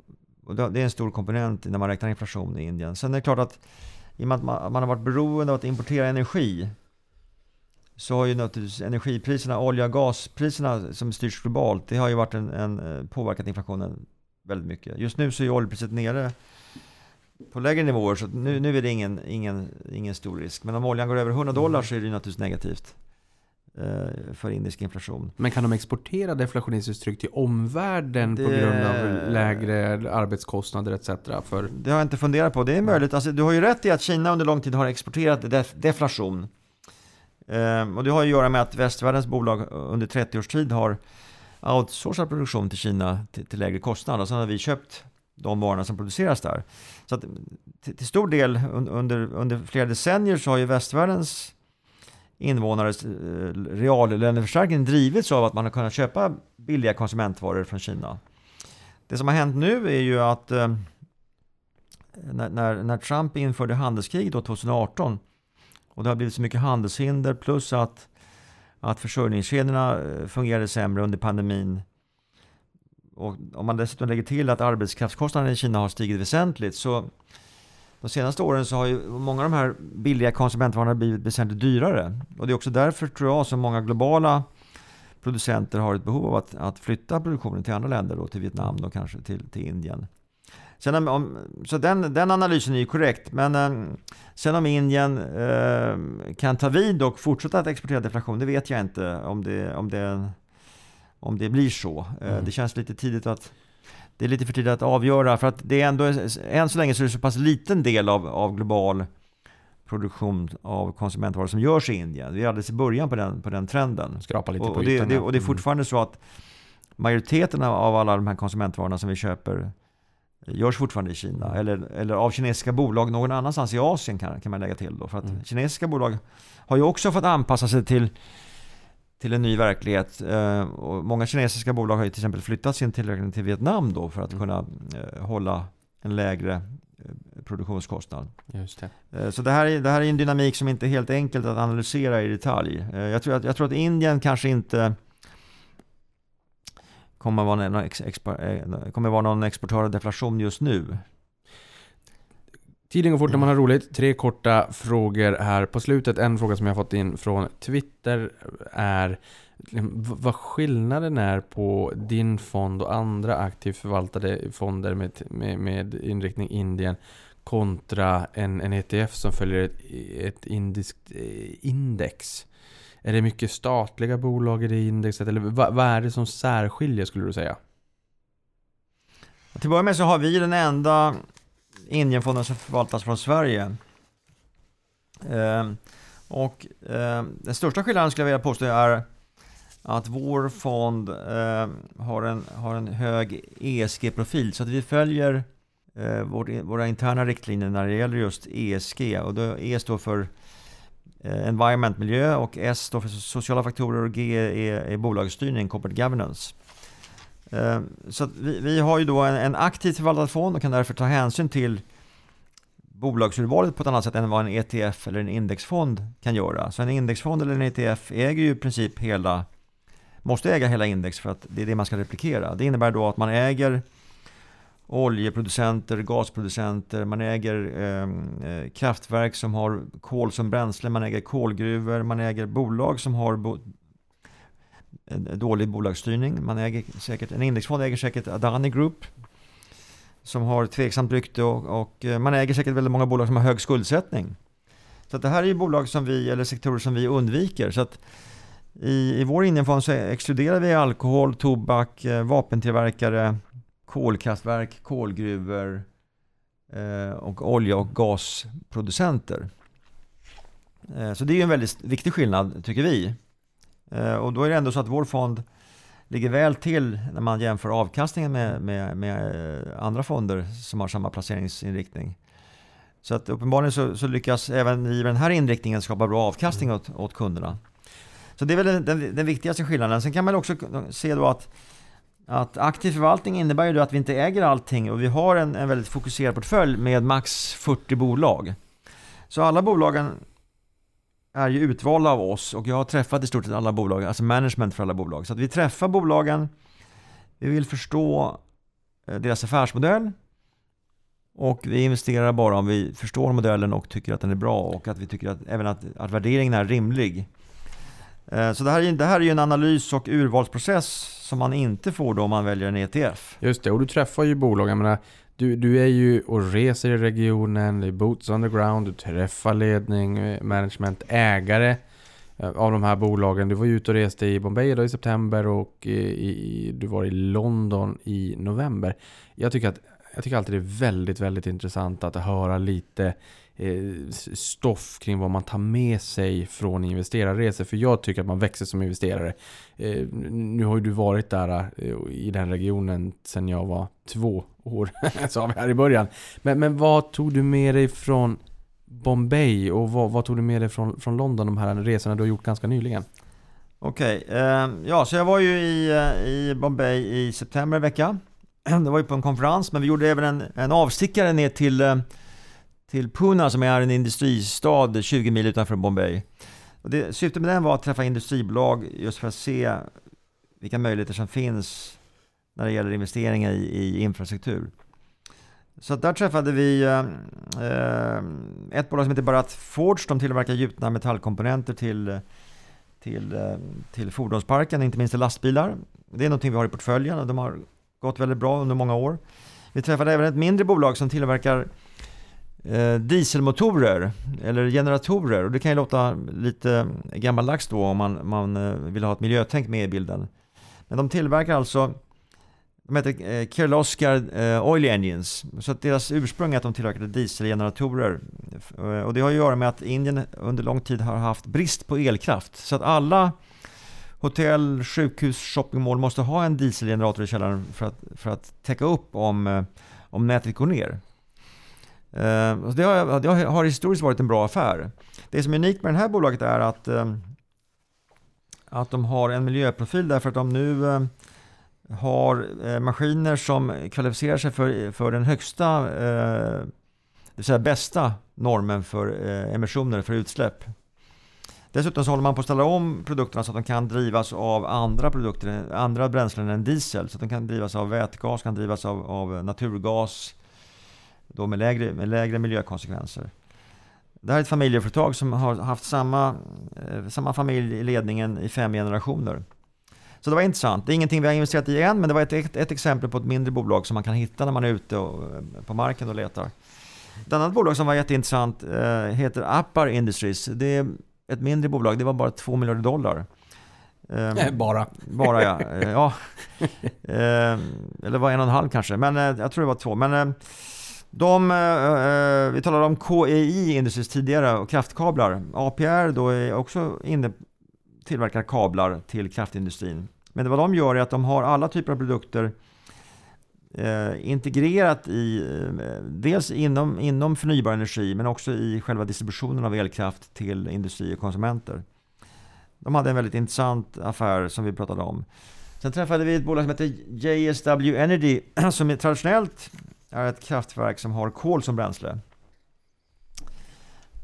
och det det är en stor komponent när man räknar inflation i Indien. Sen är det klart att i och med att man, man har varit beroende av att importera energi så har ju naturligtvis energipriserna, olja och gaspriserna som styrs globalt, det har ju varit en, en, eh, påverkat inflationen väldigt mycket. Just nu så är oljepriset nere på lägre nivåer så nu, nu är det ingen, ingen, ingen stor risk. Men om oljan går över 100 dollar så är det ju naturligtvis negativt eh, för indisk inflation. Men kan de exportera deflationistiskt tryck till omvärlden på Det- grund av lägre arbetskostnader etc? För Det har jag inte funderat på. Det är möjligt. Alltså, du har ju rätt i att Kina under lång tid har exporterat def deflation. Ehm, och det har att göra med att västvärldens bolag under 30 års tid har outsourcat produktion till Kina till, till lägre kostnad. Och sen har vi köpt de varorna som produceras där. Så att, till, till stor del under, under flera decennier så har ju västvärldens invånares eh, reallöneförstärkning drivits av att man har kunnat köpa billiga konsumentvaror från Kina. Det som har hänt nu är ju att eh, när, när, när Trump införde handelskrig 2018 och det har blivit så mycket handelshinder plus att, att försörjningskedjorna eh, fungerade sämre under pandemin. Och om man dessutom lägger till att arbetskraftskostnaderna i Kina har stigit väsentligt så de senaste åren så har ju många av de här billiga konsumentvarorna blivit väsentligt dyrare. Och det är också därför tror jag som många globala producenter har ett behov av att, att flytta produktionen till andra länder, då, till Vietnam och kanske till, till Indien. Sen om, så den, den analysen är ju korrekt, men eh, sen om Indien eh, kan ta vid och fortsätta att exportera deflation, det vet jag inte om det, om det, om det blir så. Eh, Mm. Det känns lite tidigt att det är lite för tidigt att avgöra för att det är ändå, än så länge så är det så pass liten del av, av global produktion av konsumentvaror som görs i Indien. Vi är alldeles i början på den, på den trenden. skrapa lite Och, på och, det, det, och det är Mm. fortfarande så att majoriteten av- av alla de här konsumentvarorna som vi köper görs fortfarande i Kina. Mm. Eller, eller av kinesiska bolag någon annanstans i Asien kan, kan man lägga till då. För att Mm. kinesiska bolag har ju också fått anpassa sig till, till en ny verklighet. Eh, och många kinesiska bolag har ju till exempel flyttat sin tillverkning till Vietnam då för att Mm. kunna eh, hålla en lägre eh, produktionskostnad. Just det. Så det här, är, det här är en dynamik som inte är helt enkelt att analysera i detalj. Jag tror att, jag tror att Indien kanske inte kommer vara någon, ex, expo, eh, kommer vara någon exportör av deflation just nu. Tiden går fort när man har roligt. Tre korta frågor här på slutet. En fråga som jag har fått in från Twitter är liksom, vad skillnaden är på din fond och andra aktivt förvaltade fonder med, med, med inriktning Indien kontra en, en ETF som följer ett, ett indiskt eh, index. Är det mycket statliga bolag i det indexet? Eller vad, vad är det som särskiljer skulle du säga? Till att börja med så har vi den enda Indienfonden som förvaltas från Sverige. Eh, och eh, den största skillnaden skulle jag vilja påstå är att vår fond eh, har, en, har en hög ESG-profil så att vi följer eh, vår, våra interna riktlinjer när det gäller just ESG och då E står för Eh, environment, miljö och S står för sociala faktorer och G är, är bolagsstyrning, corporate governance. Eh, så att vi, vi har ju då en, en aktivt förvaltad fond och kan därför ta hänsyn till bolagsurvalet på ett annat sätt än vad en ETF eller en indexfond kan göra. Så en indexfond eller en ETF äger ju i princip hela, måste äga hela index för att det är det man ska replikera. Det innebär då att man äger oljeproducenter, gasproducenter, man äger ehm, eh, kraftverk som har kol som bränsle, man äger kolgruvor, man äger bolag som har bo- dålig bolagsstyrning. Man äger säkert, en indexfond äger säkert Adani Group som har tveksamt rykte och, och eh, man äger säkert väldigt många bolag som har hög skuldsättning. Så att det här är ju bolag som vi, eller sektorer som vi undviker. Så att i, i vår Indienfond så exkluderar vi alkohol, tobak, eh, vapentillverkare, kolkraftverk, kolgruvor eh, och olja och gasproducenter. Eh, så det är ju en väldigt viktig skillnad tycker vi. Eh, Och då är det ändå så att vår fond ligger väl till när man jämför avkastningen med, med, med andra fonder som har samma placeringsinriktning. Så att uppenbarligen så, så lyckas även i den här inriktningen skapa bra avkastning åt, åt kunderna. Så det är väl den, den, den viktigaste skillnaden. Sen kan man också se då att, att aktiv förvaltning innebär ju då att vi inte äger allting och vi har en, en väldigt fokuserad portfölj med max 40 bolag. Så alla bolagen är ju utvalda av oss och jag har träffat i stort sett alla bolag, alltså management för alla bolag. Så att vi träffar bolagen, vi vill förstå eh, deras affärsmodell och vi investerar bara om vi förstår modellen och tycker att den är bra och att vi tycker att även att, att värderingen är rimlig. Eh, så det här, är, det här är ju en analys och urvalsprocess som man inte får då om man väljer en ETF. Just det, och du träffar ju bolag. Jag menar, du, du är ju och reser i regionen, det är boots on the ground, du träffar ledning, eh, management, ägare eh, av de här bolagen. Du var ju ute och reste i Bombay då i september och eh, i, i, du var i London i november. Jag tycker, att, jag tycker alltid det är väldigt, väldigt intressant att höra lite Eh, stoff kring vad man tar med sig från investerarresor. För jag tycker att man växer som investerare. Eh, nu har ju du varit där eh, i den regionen sedan jag var två år, sa vi här i början. Men, men vad tog du med dig från Bombay och vad, vad tog du med dig från, från London, de här resorna du har gjort ganska nyligen? Okej, eh, ja så jag var ju i, i Bombay i september en vecka. Det var ju på en konferens, men vi gjorde även en, en avstickare ner till, eh, till Pune som är en industristad 20 mil utanför Bombay. Och det, syftet med den var att träffa industribolag just för att se vilka möjligheter som finns när det gäller investeringar i, i infrastruktur. Så där träffade vi eh, ett bolag som heter Bharat Forge. De tillverkar gjutna metallkomponenter till, till, eh, till fordonsparken, inte minst till lastbilar. Det är någonting vi har i portföljen och de har gått väldigt bra under många år. Vi träffade även ett mindre bolag som tillverkar eh, Eh, dieselmotorer eller generatorer och det kan ju låta lite gammaldags då om man, man eh, vill ha ett miljötänk med i bilden. Men de tillverkar alltså de heter eh, Kirloskar Oil Engines. Så att deras ursprung är att de tillverkade dieselgeneratorer. Och det har att göra med att Indien under lång tid har haft brist på elkraft. Så att alla hotell, sjukhus, shoppingmål måste ha en dieselgenerator i källaren för att, för att täcka upp om, om nätet går ner. Eh, alltså det har, det har historiskt varit en bra affär. Det som är unikt med det här bolaget är att, eh, att de har en miljöprofil därför att de nu eh, har maskiner som kvalificerar sig för, för den högsta, det vill säga bästa normen för emissioner, för utsläpp. Dessutom så håller man på att ställa om produkterna så att de kan drivas av andra produkter, andra bränslen än diesel. Så att de kan drivas av vätgas, kan drivas av, av naturgas då med lägre, med lägre miljökonsekvenser. Det här är ett familjeföretag som har haft samma, eh, samma familj i ledningen i fem generationer. Så det var intressant. Det är ingenting vi har investerat i än, men det var ett, ett, ett exempel på ett mindre bolag som man kan hitta när man är ute och, eh, på marken och letar. Ett annat bolag som var jätteintressant eh, heter Appar Industries. Det är ett mindre bolag, det var bara 2 miljarder dollar. Eh, Bara. bara ja. Eh, ja. Eh, eller var en och en halv kanske, men eh, jag tror det var två. Men eh, de, eh, eh, vi talade om KEI Industries tidigare och kraftkablar. APR då är också inne, tillverkar kablar till kraftindustrin. Men vad de gör är att de har alla typer av produkter eh, integrerat i, eh, dels inom, inom förnybar energi men också i själva distributionen av elkraft till industri och konsumenter. De hade en väldigt intressant affär som vi pratade om. Sen träffade vi ett bolag som heter JSW Energy som är traditionellt är ett kraftverk som har kol som bränsle.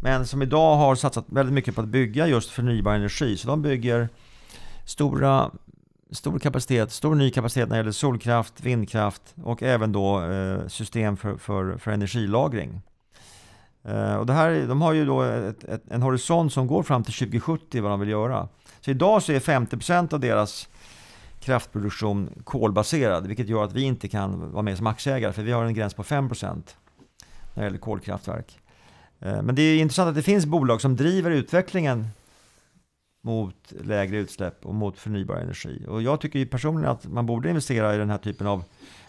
Men som idag har satsat väldigt mycket på att bygga just förnybar energi. Så de bygger stora, stor kapacitet, stor ny kapacitet när det gäller solkraft, vindkraft och även då eh, system för, för, för energilagring. Eh, och det här, de har ju då ett, ett, en horisont som går fram till 2070 vad de vill göra. Så idag så är 50% av deras kraftproduktion kolbaserad, vilket gör att vi inte kan vara med som aktieägare, för vi har en gräns på 5% när det gäller kolkraftverk. Eh, men det är intressant att det finns bolag som driver utvecklingen mot lägre utsläpp och mot förnybar energi. Och jag tycker ju personligen att man borde investera i den här typen av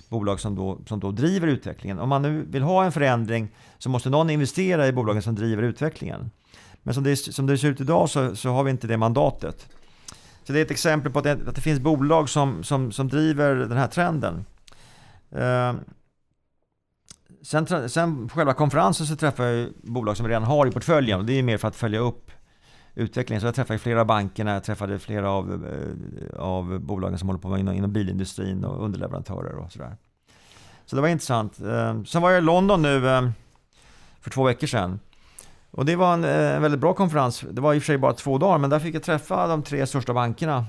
bolag som då, som då driver utvecklingen. Om man nu vill ha en förändring så måste någon investera i bolagen som driver utvecklingen. Men som det, som det ser ut idag så, så har vi inte det mandatet. Så det är ett exempel på att det, att det finns bolag som, som, som driver den här trenden. Eh, sen, sen på själva konferensen så träffar jag bolag som vi redan har i portföljen och det är mer för att följa upp utvecklingen. Så jag träffade flera av bankerna, jag träffade flera av, eh, av bolagen som håller på inom, inom bilindustrin och underleverantörer och sådär. Så det var intressant. Eh, Sen var jag i London nu eh, för två veckor sedan. Och det var en, en väldigt bra konferens. Det var i och för sig bara två dagar, men där fick jag träffa de tre största bankerna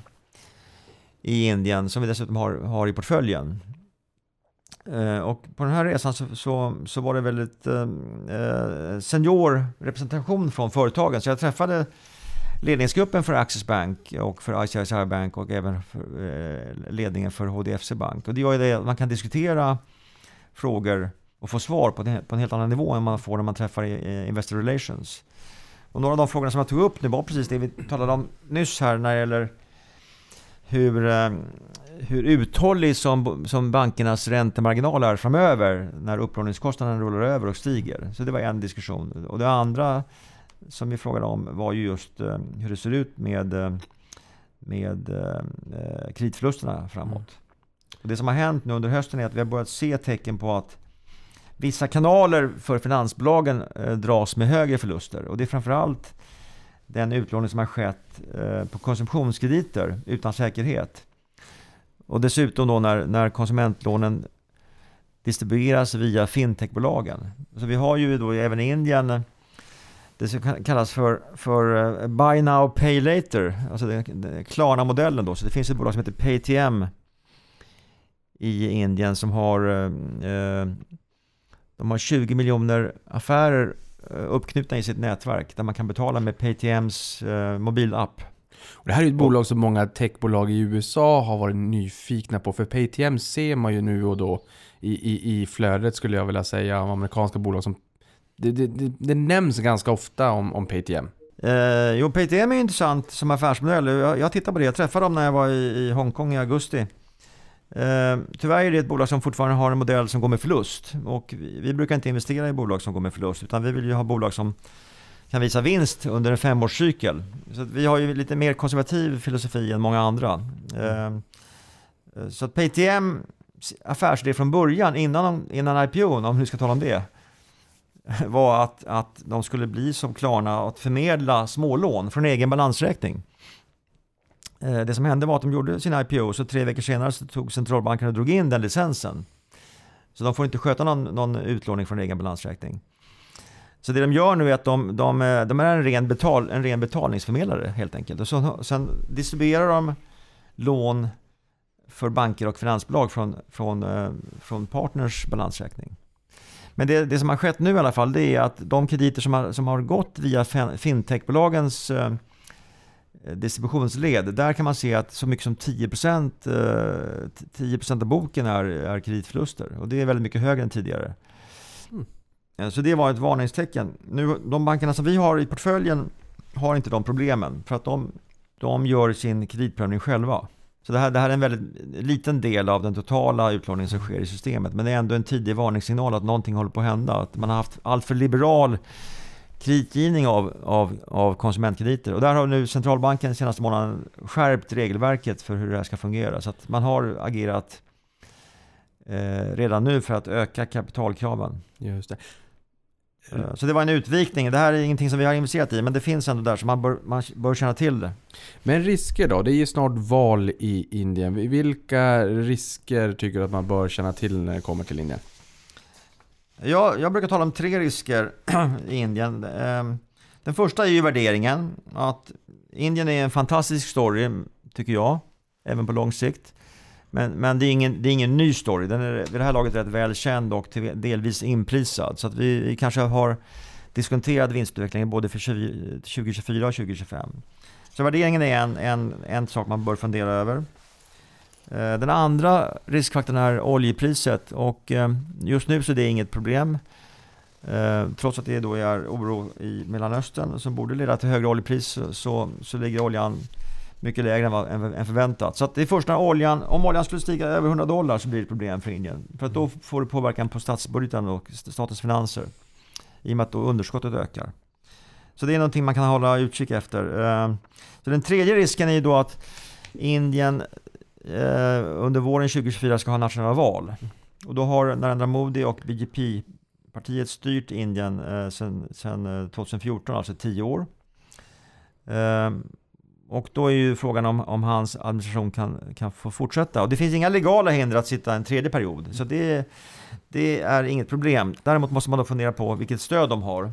i Indien som vi dessutom har, har i portföljen. Eh, och på den här resan så, så, så var det väldigt eh, eh, senior representation från företagen. Så jag träffade ledningsgruppen för Access Bank och för ICICI Bank och även för, eh, ledningen för HDFC Bank. Och det gör ju det att man kan diskutera frågor och få svar på, det, på en helt annan nivå än man får när man träffar i- Investor Relations. Och några av de frågorna som jag tog upp nu var precis det vi talade om nyss här när det gäller hur, eh, hur uthållig som, som bankernas räntemarginal är framöver när upplåningskostnaden rullar över och stiger. Så det var en diskussion. Och det andra som vi frågade om var ju just eh, hur det ser ut med, eh, med eh, kreditförlusterna framåt. Och det som har hänt nu under hösten är att vi har börjat se tecken på att vissa kanaler för finansbolagen eh, dras med högre förluster. Och det är framförallt den utlåning som har skett eh, på konsumtionskrediter utan säkerhet. Och dessutom då när, när konsumentlånen distribueras via fintechbolagen. Så vi har ju då även i Indien eh, det som kallas för, för Buy Now Pay Later, alltså den, Klarna-modellen då. Så det finns ett bolag som heter Paytm i Indien som har eh, de har 20 miljoner affärer eh, uppknutna i sitt nätverk där man kan betala med Paytms eh, mobilapp. Och det här är ett bolag som många techbolag i USA har varit nyfikna på. För Paytm ser man ju nu och då i, i, i flödet skulle jag vilja säga av amerikanska bolag som... Det, det, det, det nämns ganska ofta om, om Paytm. Eh, jo, Paytm är intressant som affärsmodell. Jag, jag tittade på det, jag träffade dem när jag var i, i Hongkong i augusti. Eh, tyvärr är det ett bolag som fortfarande har en modell som går med förlust. Och vi, brukar inte investera i bolag som går med förlust, utan vi vill ju ha bolag som kan visa vinst under en femårscykel. Så att vi har ju lite mer konservativ filosofi än många andra. Eh, så att PTM affärsidé från början, innan, innan IPO, om vi ska tala om det, var att, att de skulle bli som Klarna att förmedla smålån från egen balansräkning. Eh, det som hände var att de gjorde sin IPO, så tre veckor senare så tog centralbanken och drog in den licensen. Så de får inte sköta någon, någon utlåning från egen balansräkning. Så det de gör nu är att de, de, eh, de är en ren, betal, en ren betalningsförmedlare helt enkelt. Och så, sen distribuerar de lån för banker och finansbolag från, från, eh, från partners balansräkning. Men det, det som har skett nu i alla fall, det är att de krediter som har, som har gått via fintechbolagens eh, distributionsled, där kan man se att så mycket som 10%, eh, 10% av boken är, är kreditförluster. Och det är väldigt mycket högre än tidigare. Mm. Eh, Så det var ett varningstecken. Nu, de bankerna som vi har i portföljen har inte de problemen. För att de, de gör sin kreditprövning själva. Så det här, det här är en väldigt liten del av den totala utlåningen som sker i systemet. Men det är ändå en tidig varningssignal att någonting håller på att hända. Att man har haft alltför liberal kreditgivning av, av, av konsumentkrediter. Och där har nu centralbanken senaste månaden skärpt regelverket för hur det här ska fungera. Så att man har agerat eh, redan nu för att öka kapitalkraven. Just det. Eh, Så det var en utvikning. Det här är ingenting som vi har investerat i, men det finns ändå där, så man bör, man bör känna till det. Men risker då? Det är ju snart val i Indien. Vilka risker tycker du att man bör känna till när det kommer till Indien? Jag, jag brukar tala om tre risker i Indien. Ehm, den första är ju värderingen. Att Indien är en fantastisk story, tycker jag, även på lång sikt. Men, men det, är ingen, det är ingen ny story. Den är vid det här laget rätt välkänd och till, delvis inprisad. Så att vi, vi kanske har diskonterad vinstutvecklingen både för 20, 2024 och 2025. Så värderingen är en, en, en sak man bör fundera över. Eh, Den andra riskfaktorn är oljepriset och eh, just nu så är det inget problem. Eh, Trots att det då är oro i Mellanöstern som borde leda till högre oljepris så- så, ligger oljan mycket lägre än, vad, än, än förväntat. Så det är först när oljan, om oljan skulle stiga över 100 dollar så blir det ett problem för Indien. För att då får det påverkan på statsbudgeten och statens finanser. I och med att då underskottet ökar. Så det är någonting man kan hålla utkik efter. Så den tredje risken är då att Indien eh, under våren 2024 ska ha nationella val. Och då har Narendra Modi och BJP-partiet styrt Indien eh, sedan, 2014, eh, alltså 10 år. Eh, och då är ju frågan om, om hans administration kan, kan få fortsätta. Och det finns inga legala hinder att sitta en tredje period. Så det, det är inget problem. Däremot måste man då fundera på vilket stöd de har.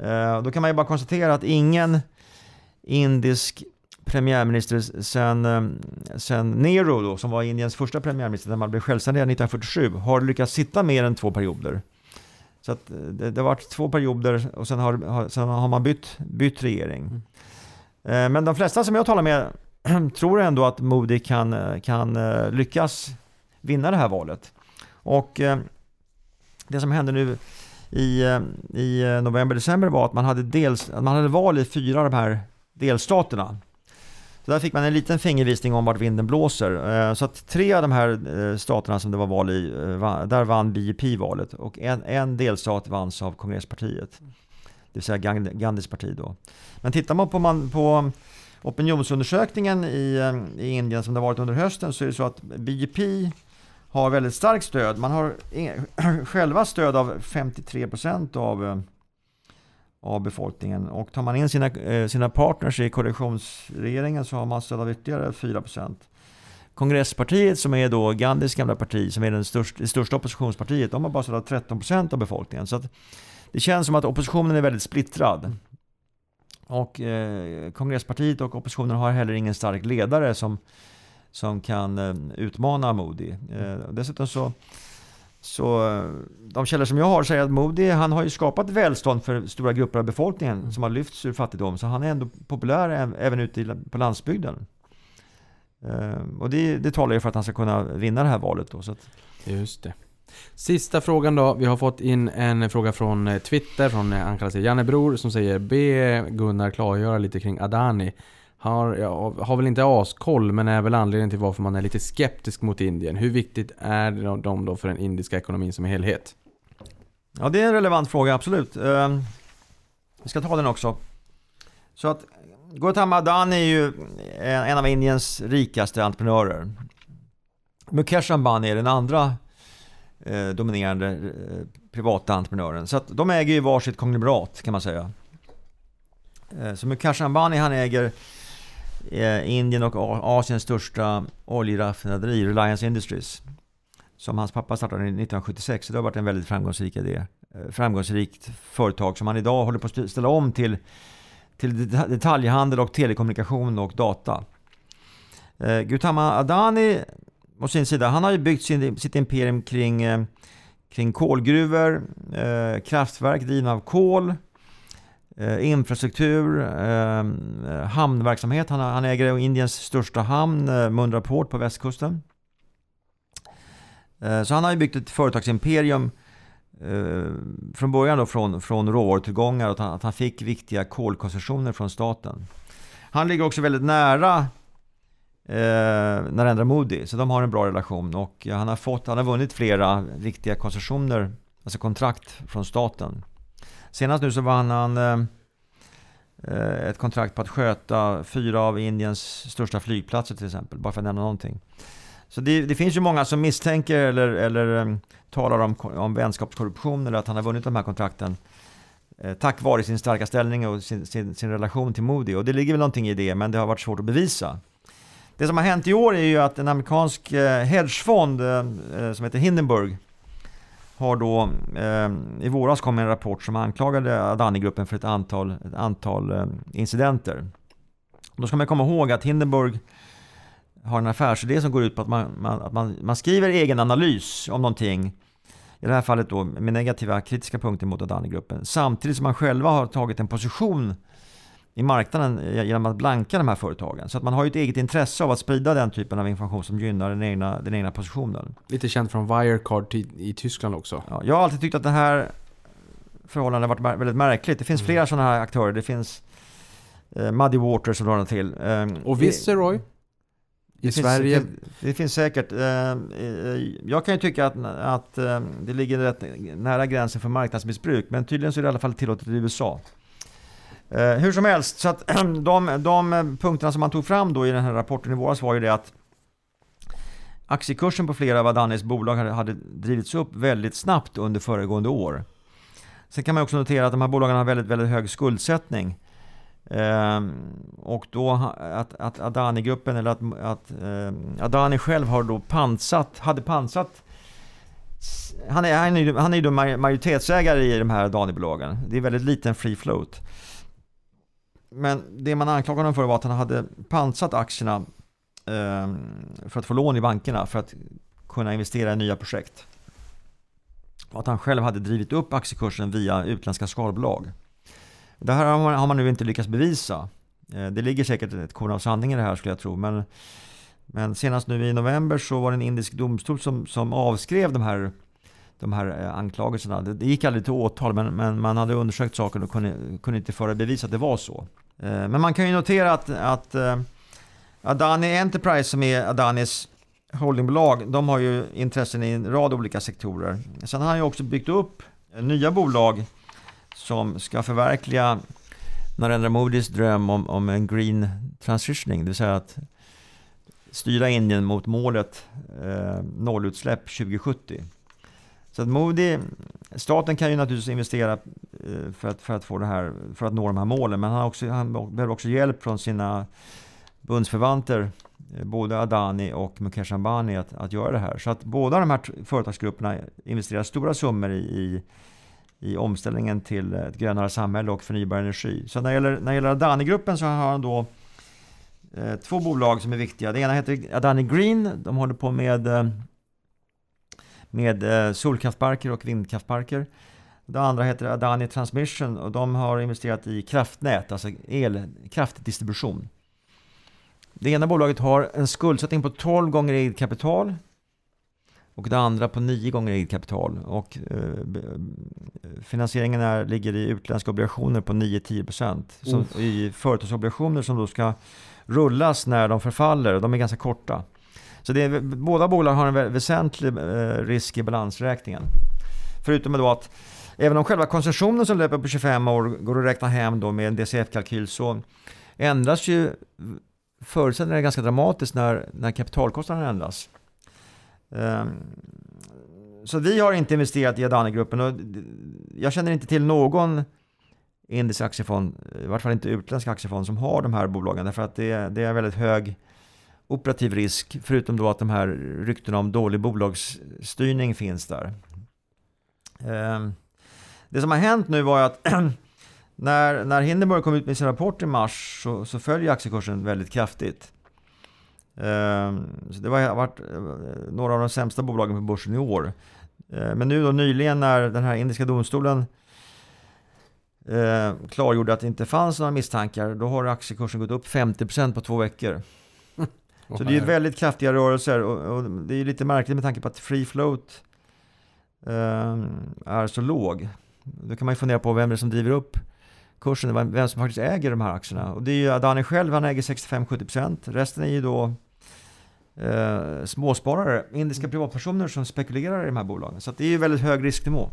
Eh, då kan man ju bara konstatera att ingen indisk premiärminister sen, eh, sen Nehru då, som var Indiens första premiärminister när man blev självständig 1947, har lyckats sitta mer än två perioder. Så att eh, det, det har varit två perioder och sen har, har, sen har man bytt, bytt regering. Eh, Men de flesta som jag talar med tror ändå att Modi kan, kan lyckas vinna det här valet. Och det som hände nu i, i november-december var att man hade, dels, man hade val i fyra av de här delstaterna. Så där fick man en liten fingervisning om vart vinden blåser. Eh, Så att tre av de här eh, staterna som det var val i, eh, där vann BJP valet och en, en delstat vanns av kongresspartiet. Det vill säga Gand- Gandhis parti då. Men tittar man på, man, på opinionsundersökningen i, i Indien som det varit under hösten så är det så att BJP har väldigt starkt stöd. Man har själva stöd av 53% av, eh, av befolkningen. Och tar man in sina, eh, sina partners i koalitionsregeringen så har man stöd av ytterligare 4%. Kongresspartiet som är då Gandhis gamla parti, som är den största, det största oppositionspartiet, de har bara stöd av 13% av befolkningen. Så att det känns som att oppositionen är väldigt splittrad. Och eh, kongresspartiet och oppositionen har heller ingen stark ledare som, som kan eh, utmana Modi. Eh, dessutom så, så de källor som jag har säger att Modi, han har ju skapat välstånd för stora grupper av befolkningen som har lyfts ur fattigdom. Så han är ändå populär äv- även ute på landsbygden. Eh, och det, det talar ju för att han ska kunna vinna det här valet då. Så att, Just det. Sista frågan då. Vi har fått in en fråga från eh, Twitter, från han kallar sig Jannebror, som säger Be Gunnar klargöra lite kring Adani. Har, ja, har väl inte askoll, men är väl anledningen till varför man är lite skeptisk mot Indien. Hur viktigt är de- då för den indiska ekonomin som helhet? Ja, det är en relevant fråga, absolut. Eh, vi ska ta den också. Så att Gautam Adani är ju en, en av Indiens rikaste entreprenörer. Mukesh Ambani är den andra eh, dominerande eh, privata entreprenören. Så att de äger ju varsitt konglomerat kan man säga. Eh, så Mukesh Ambani han äger eh, Indien och Asiens största oljeraffinaderi, Reliance Industries. Som hans pappa startade 1976. Så det har varit en väldigt framgångsrik idé. Eh, framgångsrikt företag som han idag håller på att ställa om till, till detaljhandel och telekommunikation och data. Eh, Gautama Adani å sin sida, han har ju byggt sin, sitt imperium kring, eh, kring kolgruvor, eh, kraftverk drivna av kol, eh, infrastruktur, ehm, eh, hamnverksamhet. Han, han äger Indiens största hamn, eh, Mundra Port på västkusten. Eh, så han har ju byggt ett företagsimperium eh, från början då från, från råvarutillgångar och att han, att han fick viktiga kolkoncessioner från staten. Han ligger också väldigt nära eh, Narendra Modi, så de har en bra relation och han har, fått, han har vunnit flera viktiga koncessioner, alltså kontrakt från staten. Senast nu så vann han eh, eh, ett kontrakt på att sköta fyra av Indiens största flygplatser till exempel, bara för att nämna någonting. Så det, det finns ju många som misstänker eller, eller eh, talar om, om vänskapskorruption eller att han har vunnit de här kontrakten tack vare sin starka ställning och sin, sin, sin, relation till Moody. Och det ligger väl någonting i det, men det har varit svårt att bevisa. Det som har hänt i år är ju att en amerikansk hedgefond som heter Hindenburg har då eh, i våras kom en rapport som anklagade Adani-gruppen för ett antal, ett antal eh, incidenter. Då ska man komma ihåg att Hindenburg har en affärsidé som går ut på att man, man, att man, man skriver egen analys om någonting. I det här fallet då med negativa kritiska punkter mot Adani-gruppen. Samtidigt som man själva har tagit en position i marknaden genom att blanka de här företagen. Så att man har ju ett eget intresse av att sprida den typen av information som gynnar den egna, den egna positionen. Lite känt från Wirecard i Tyskland också. Ja, jag har alltid tyckt att det här förhållandet har varit väldigt märkligt. Det finns mm. flera sådana här aktörer. Det finns eh, Muddy Water som drar till. Eh, och Viceroy? I det Sverige? Finns, det, det, finns säkert. Eh, eh, jag kan ju tycka att, att eh, det ligger rätt nära gränsen för marknadsmissbruk. Men tydligen så är det i alla fall tillåtet i USA. Eh, hur som helst, så att de, de punkterna som man tog fram då i den här rapporten i våras var ju det att aktiekursen på flera av Adanis bolag hade, hade drivits upp väldigt snabbt under föregående år. Sen kan man också notera att de här bolagen har väldigt, väldigt hög skuldsättning. Ehm, och då att, att Adani-gruppen, eller att, att eh, Adani själv har då pansat, hade pansat han är, han, är, han är ju majoritetsägare i de här Adani-bolagen. Det är väldigt liten free float. Men det man anklagade honom för var att han hade pansat aktierna ehm, för att få lån i bankerna för att kunna investera i nya projekt. Och att han själv hade drivit upp aktiekursen via utländska skalbolag. Det här har man, nu inte lyckats bevisa. Eh, det ligger säkert ett korn av sanning i det här skulle jag tro. Men, men senast nu i november så var det en indisk domstol som, som avskrev de här, de här eh, anklagelserna. Det, gick aldrig till åtal men, men man hade undersökt saken och kunde, kunde inte föra bevis att det var så. Eh, men man kan ju notera att, att eh, Adani Enterprise som är Adanis holdingbolag, de har ju intressen i en rad olika sektorer. Sen har han ju också byggt upp nya bolag som ska förverkliga Narendra Modis dröm om, om en green transitioning, det vill säga att styra Indien mot målet eh, nollutsläpp 2070. Så att Moody, staten kan ju naturligtvis investera eh, för, att, för, att få det här, för att nå de här målen, men han, också, han behöver också hjälp från sina bundsförvanter, eh, både Adani och Mukesh Ambani, att, att göra det här. Så att båda de här företagsgrupperna investerar stora summor i, i i omställningen till ett grönare samhälle och förnybar energi. Så när det gäller, när det gäller Adani-gruppen så har han då eh, två bolag som är viktiga. Det ena heter Adani Green. De håller på med, eh, med eh, solkraftparker och vindkraftparker. Det andra heter Adani Transmission och de har investerat i kraftnät, alltså elkraftdistribution. Det ena bolaget har en skuldsättning på 12 gånger eget kapital och det andra på nio gånger eget kapital. Och, eh, finansieringen är, ligger i utländska obligationer på 9-10% i företagsobligationer som då ska rullas när de förfaller. De är ganska korta. Så det är, båda bolag har en väsentlig eh, risk i balansräkningen. Förutom då att även om själva koncessionen som löper på 25 år går att räkna hem då med en DCF-kalkyl så ändras ju förutsättningarna ganska dramatiskt när, när kapitalkostnaden ändras. Um, så vi har inte investerat i Adani-gruppen och jag känner inte till någon indisk aktiefond, i vart fall inte utländsk aktiefond, som har de här bolagen. Därför att det det är väldigt hög operativ risk, förutom då att de här ryktena om dålig bolagsstyrning finns där. Ehm, det som har hänt nu var att när, när Hindenburg kom ut med sin rapport i mars så, så följer aktiekursen väldigt kraftigt. Ehm, så det har varit eh, några av de sämsta bolagen på börsen i år. Ehm, men nu då nyligen när den här indiska domstolen eh, klargjorde att det inte fanns några misstankar, då har aktiekursen gått upp 50% på två veckor. Så det är väldigt kraftiga rörelser och, och det är lite märkligt med tanke på att free float eh, är så låg. Då kan man ju fundera på vem det är som driver upp kursen, vem vem som faktiskt äger de här aktierna. Och det är ju Adani själv, han äger 65-70%. Resten är ju då eh, småsparare, indiska privatpersoner som spekulerar i de här bolagen. Så det är ju väldigt hög risknivå.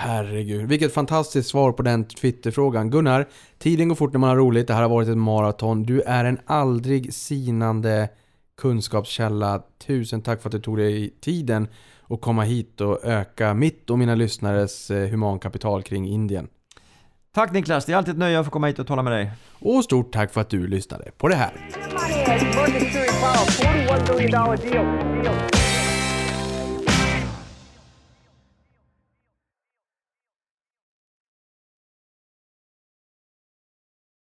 Herregud, vilket fantastiskt svar på den Twitterfrågan. Gunnar, tiden går fort när man har roligt. Det här har varit ett maraton. Du är en aldrig sinande kunskapskälla. Tusen tack för att du tog dig tiden att komma hit och öka mitt och mina lyssnares eh, humankapital kring Indien. Tack Niklas, det är alltid ett nöje att få komma hit och tala med dig. Och stort tack för att du lyssnade på det här.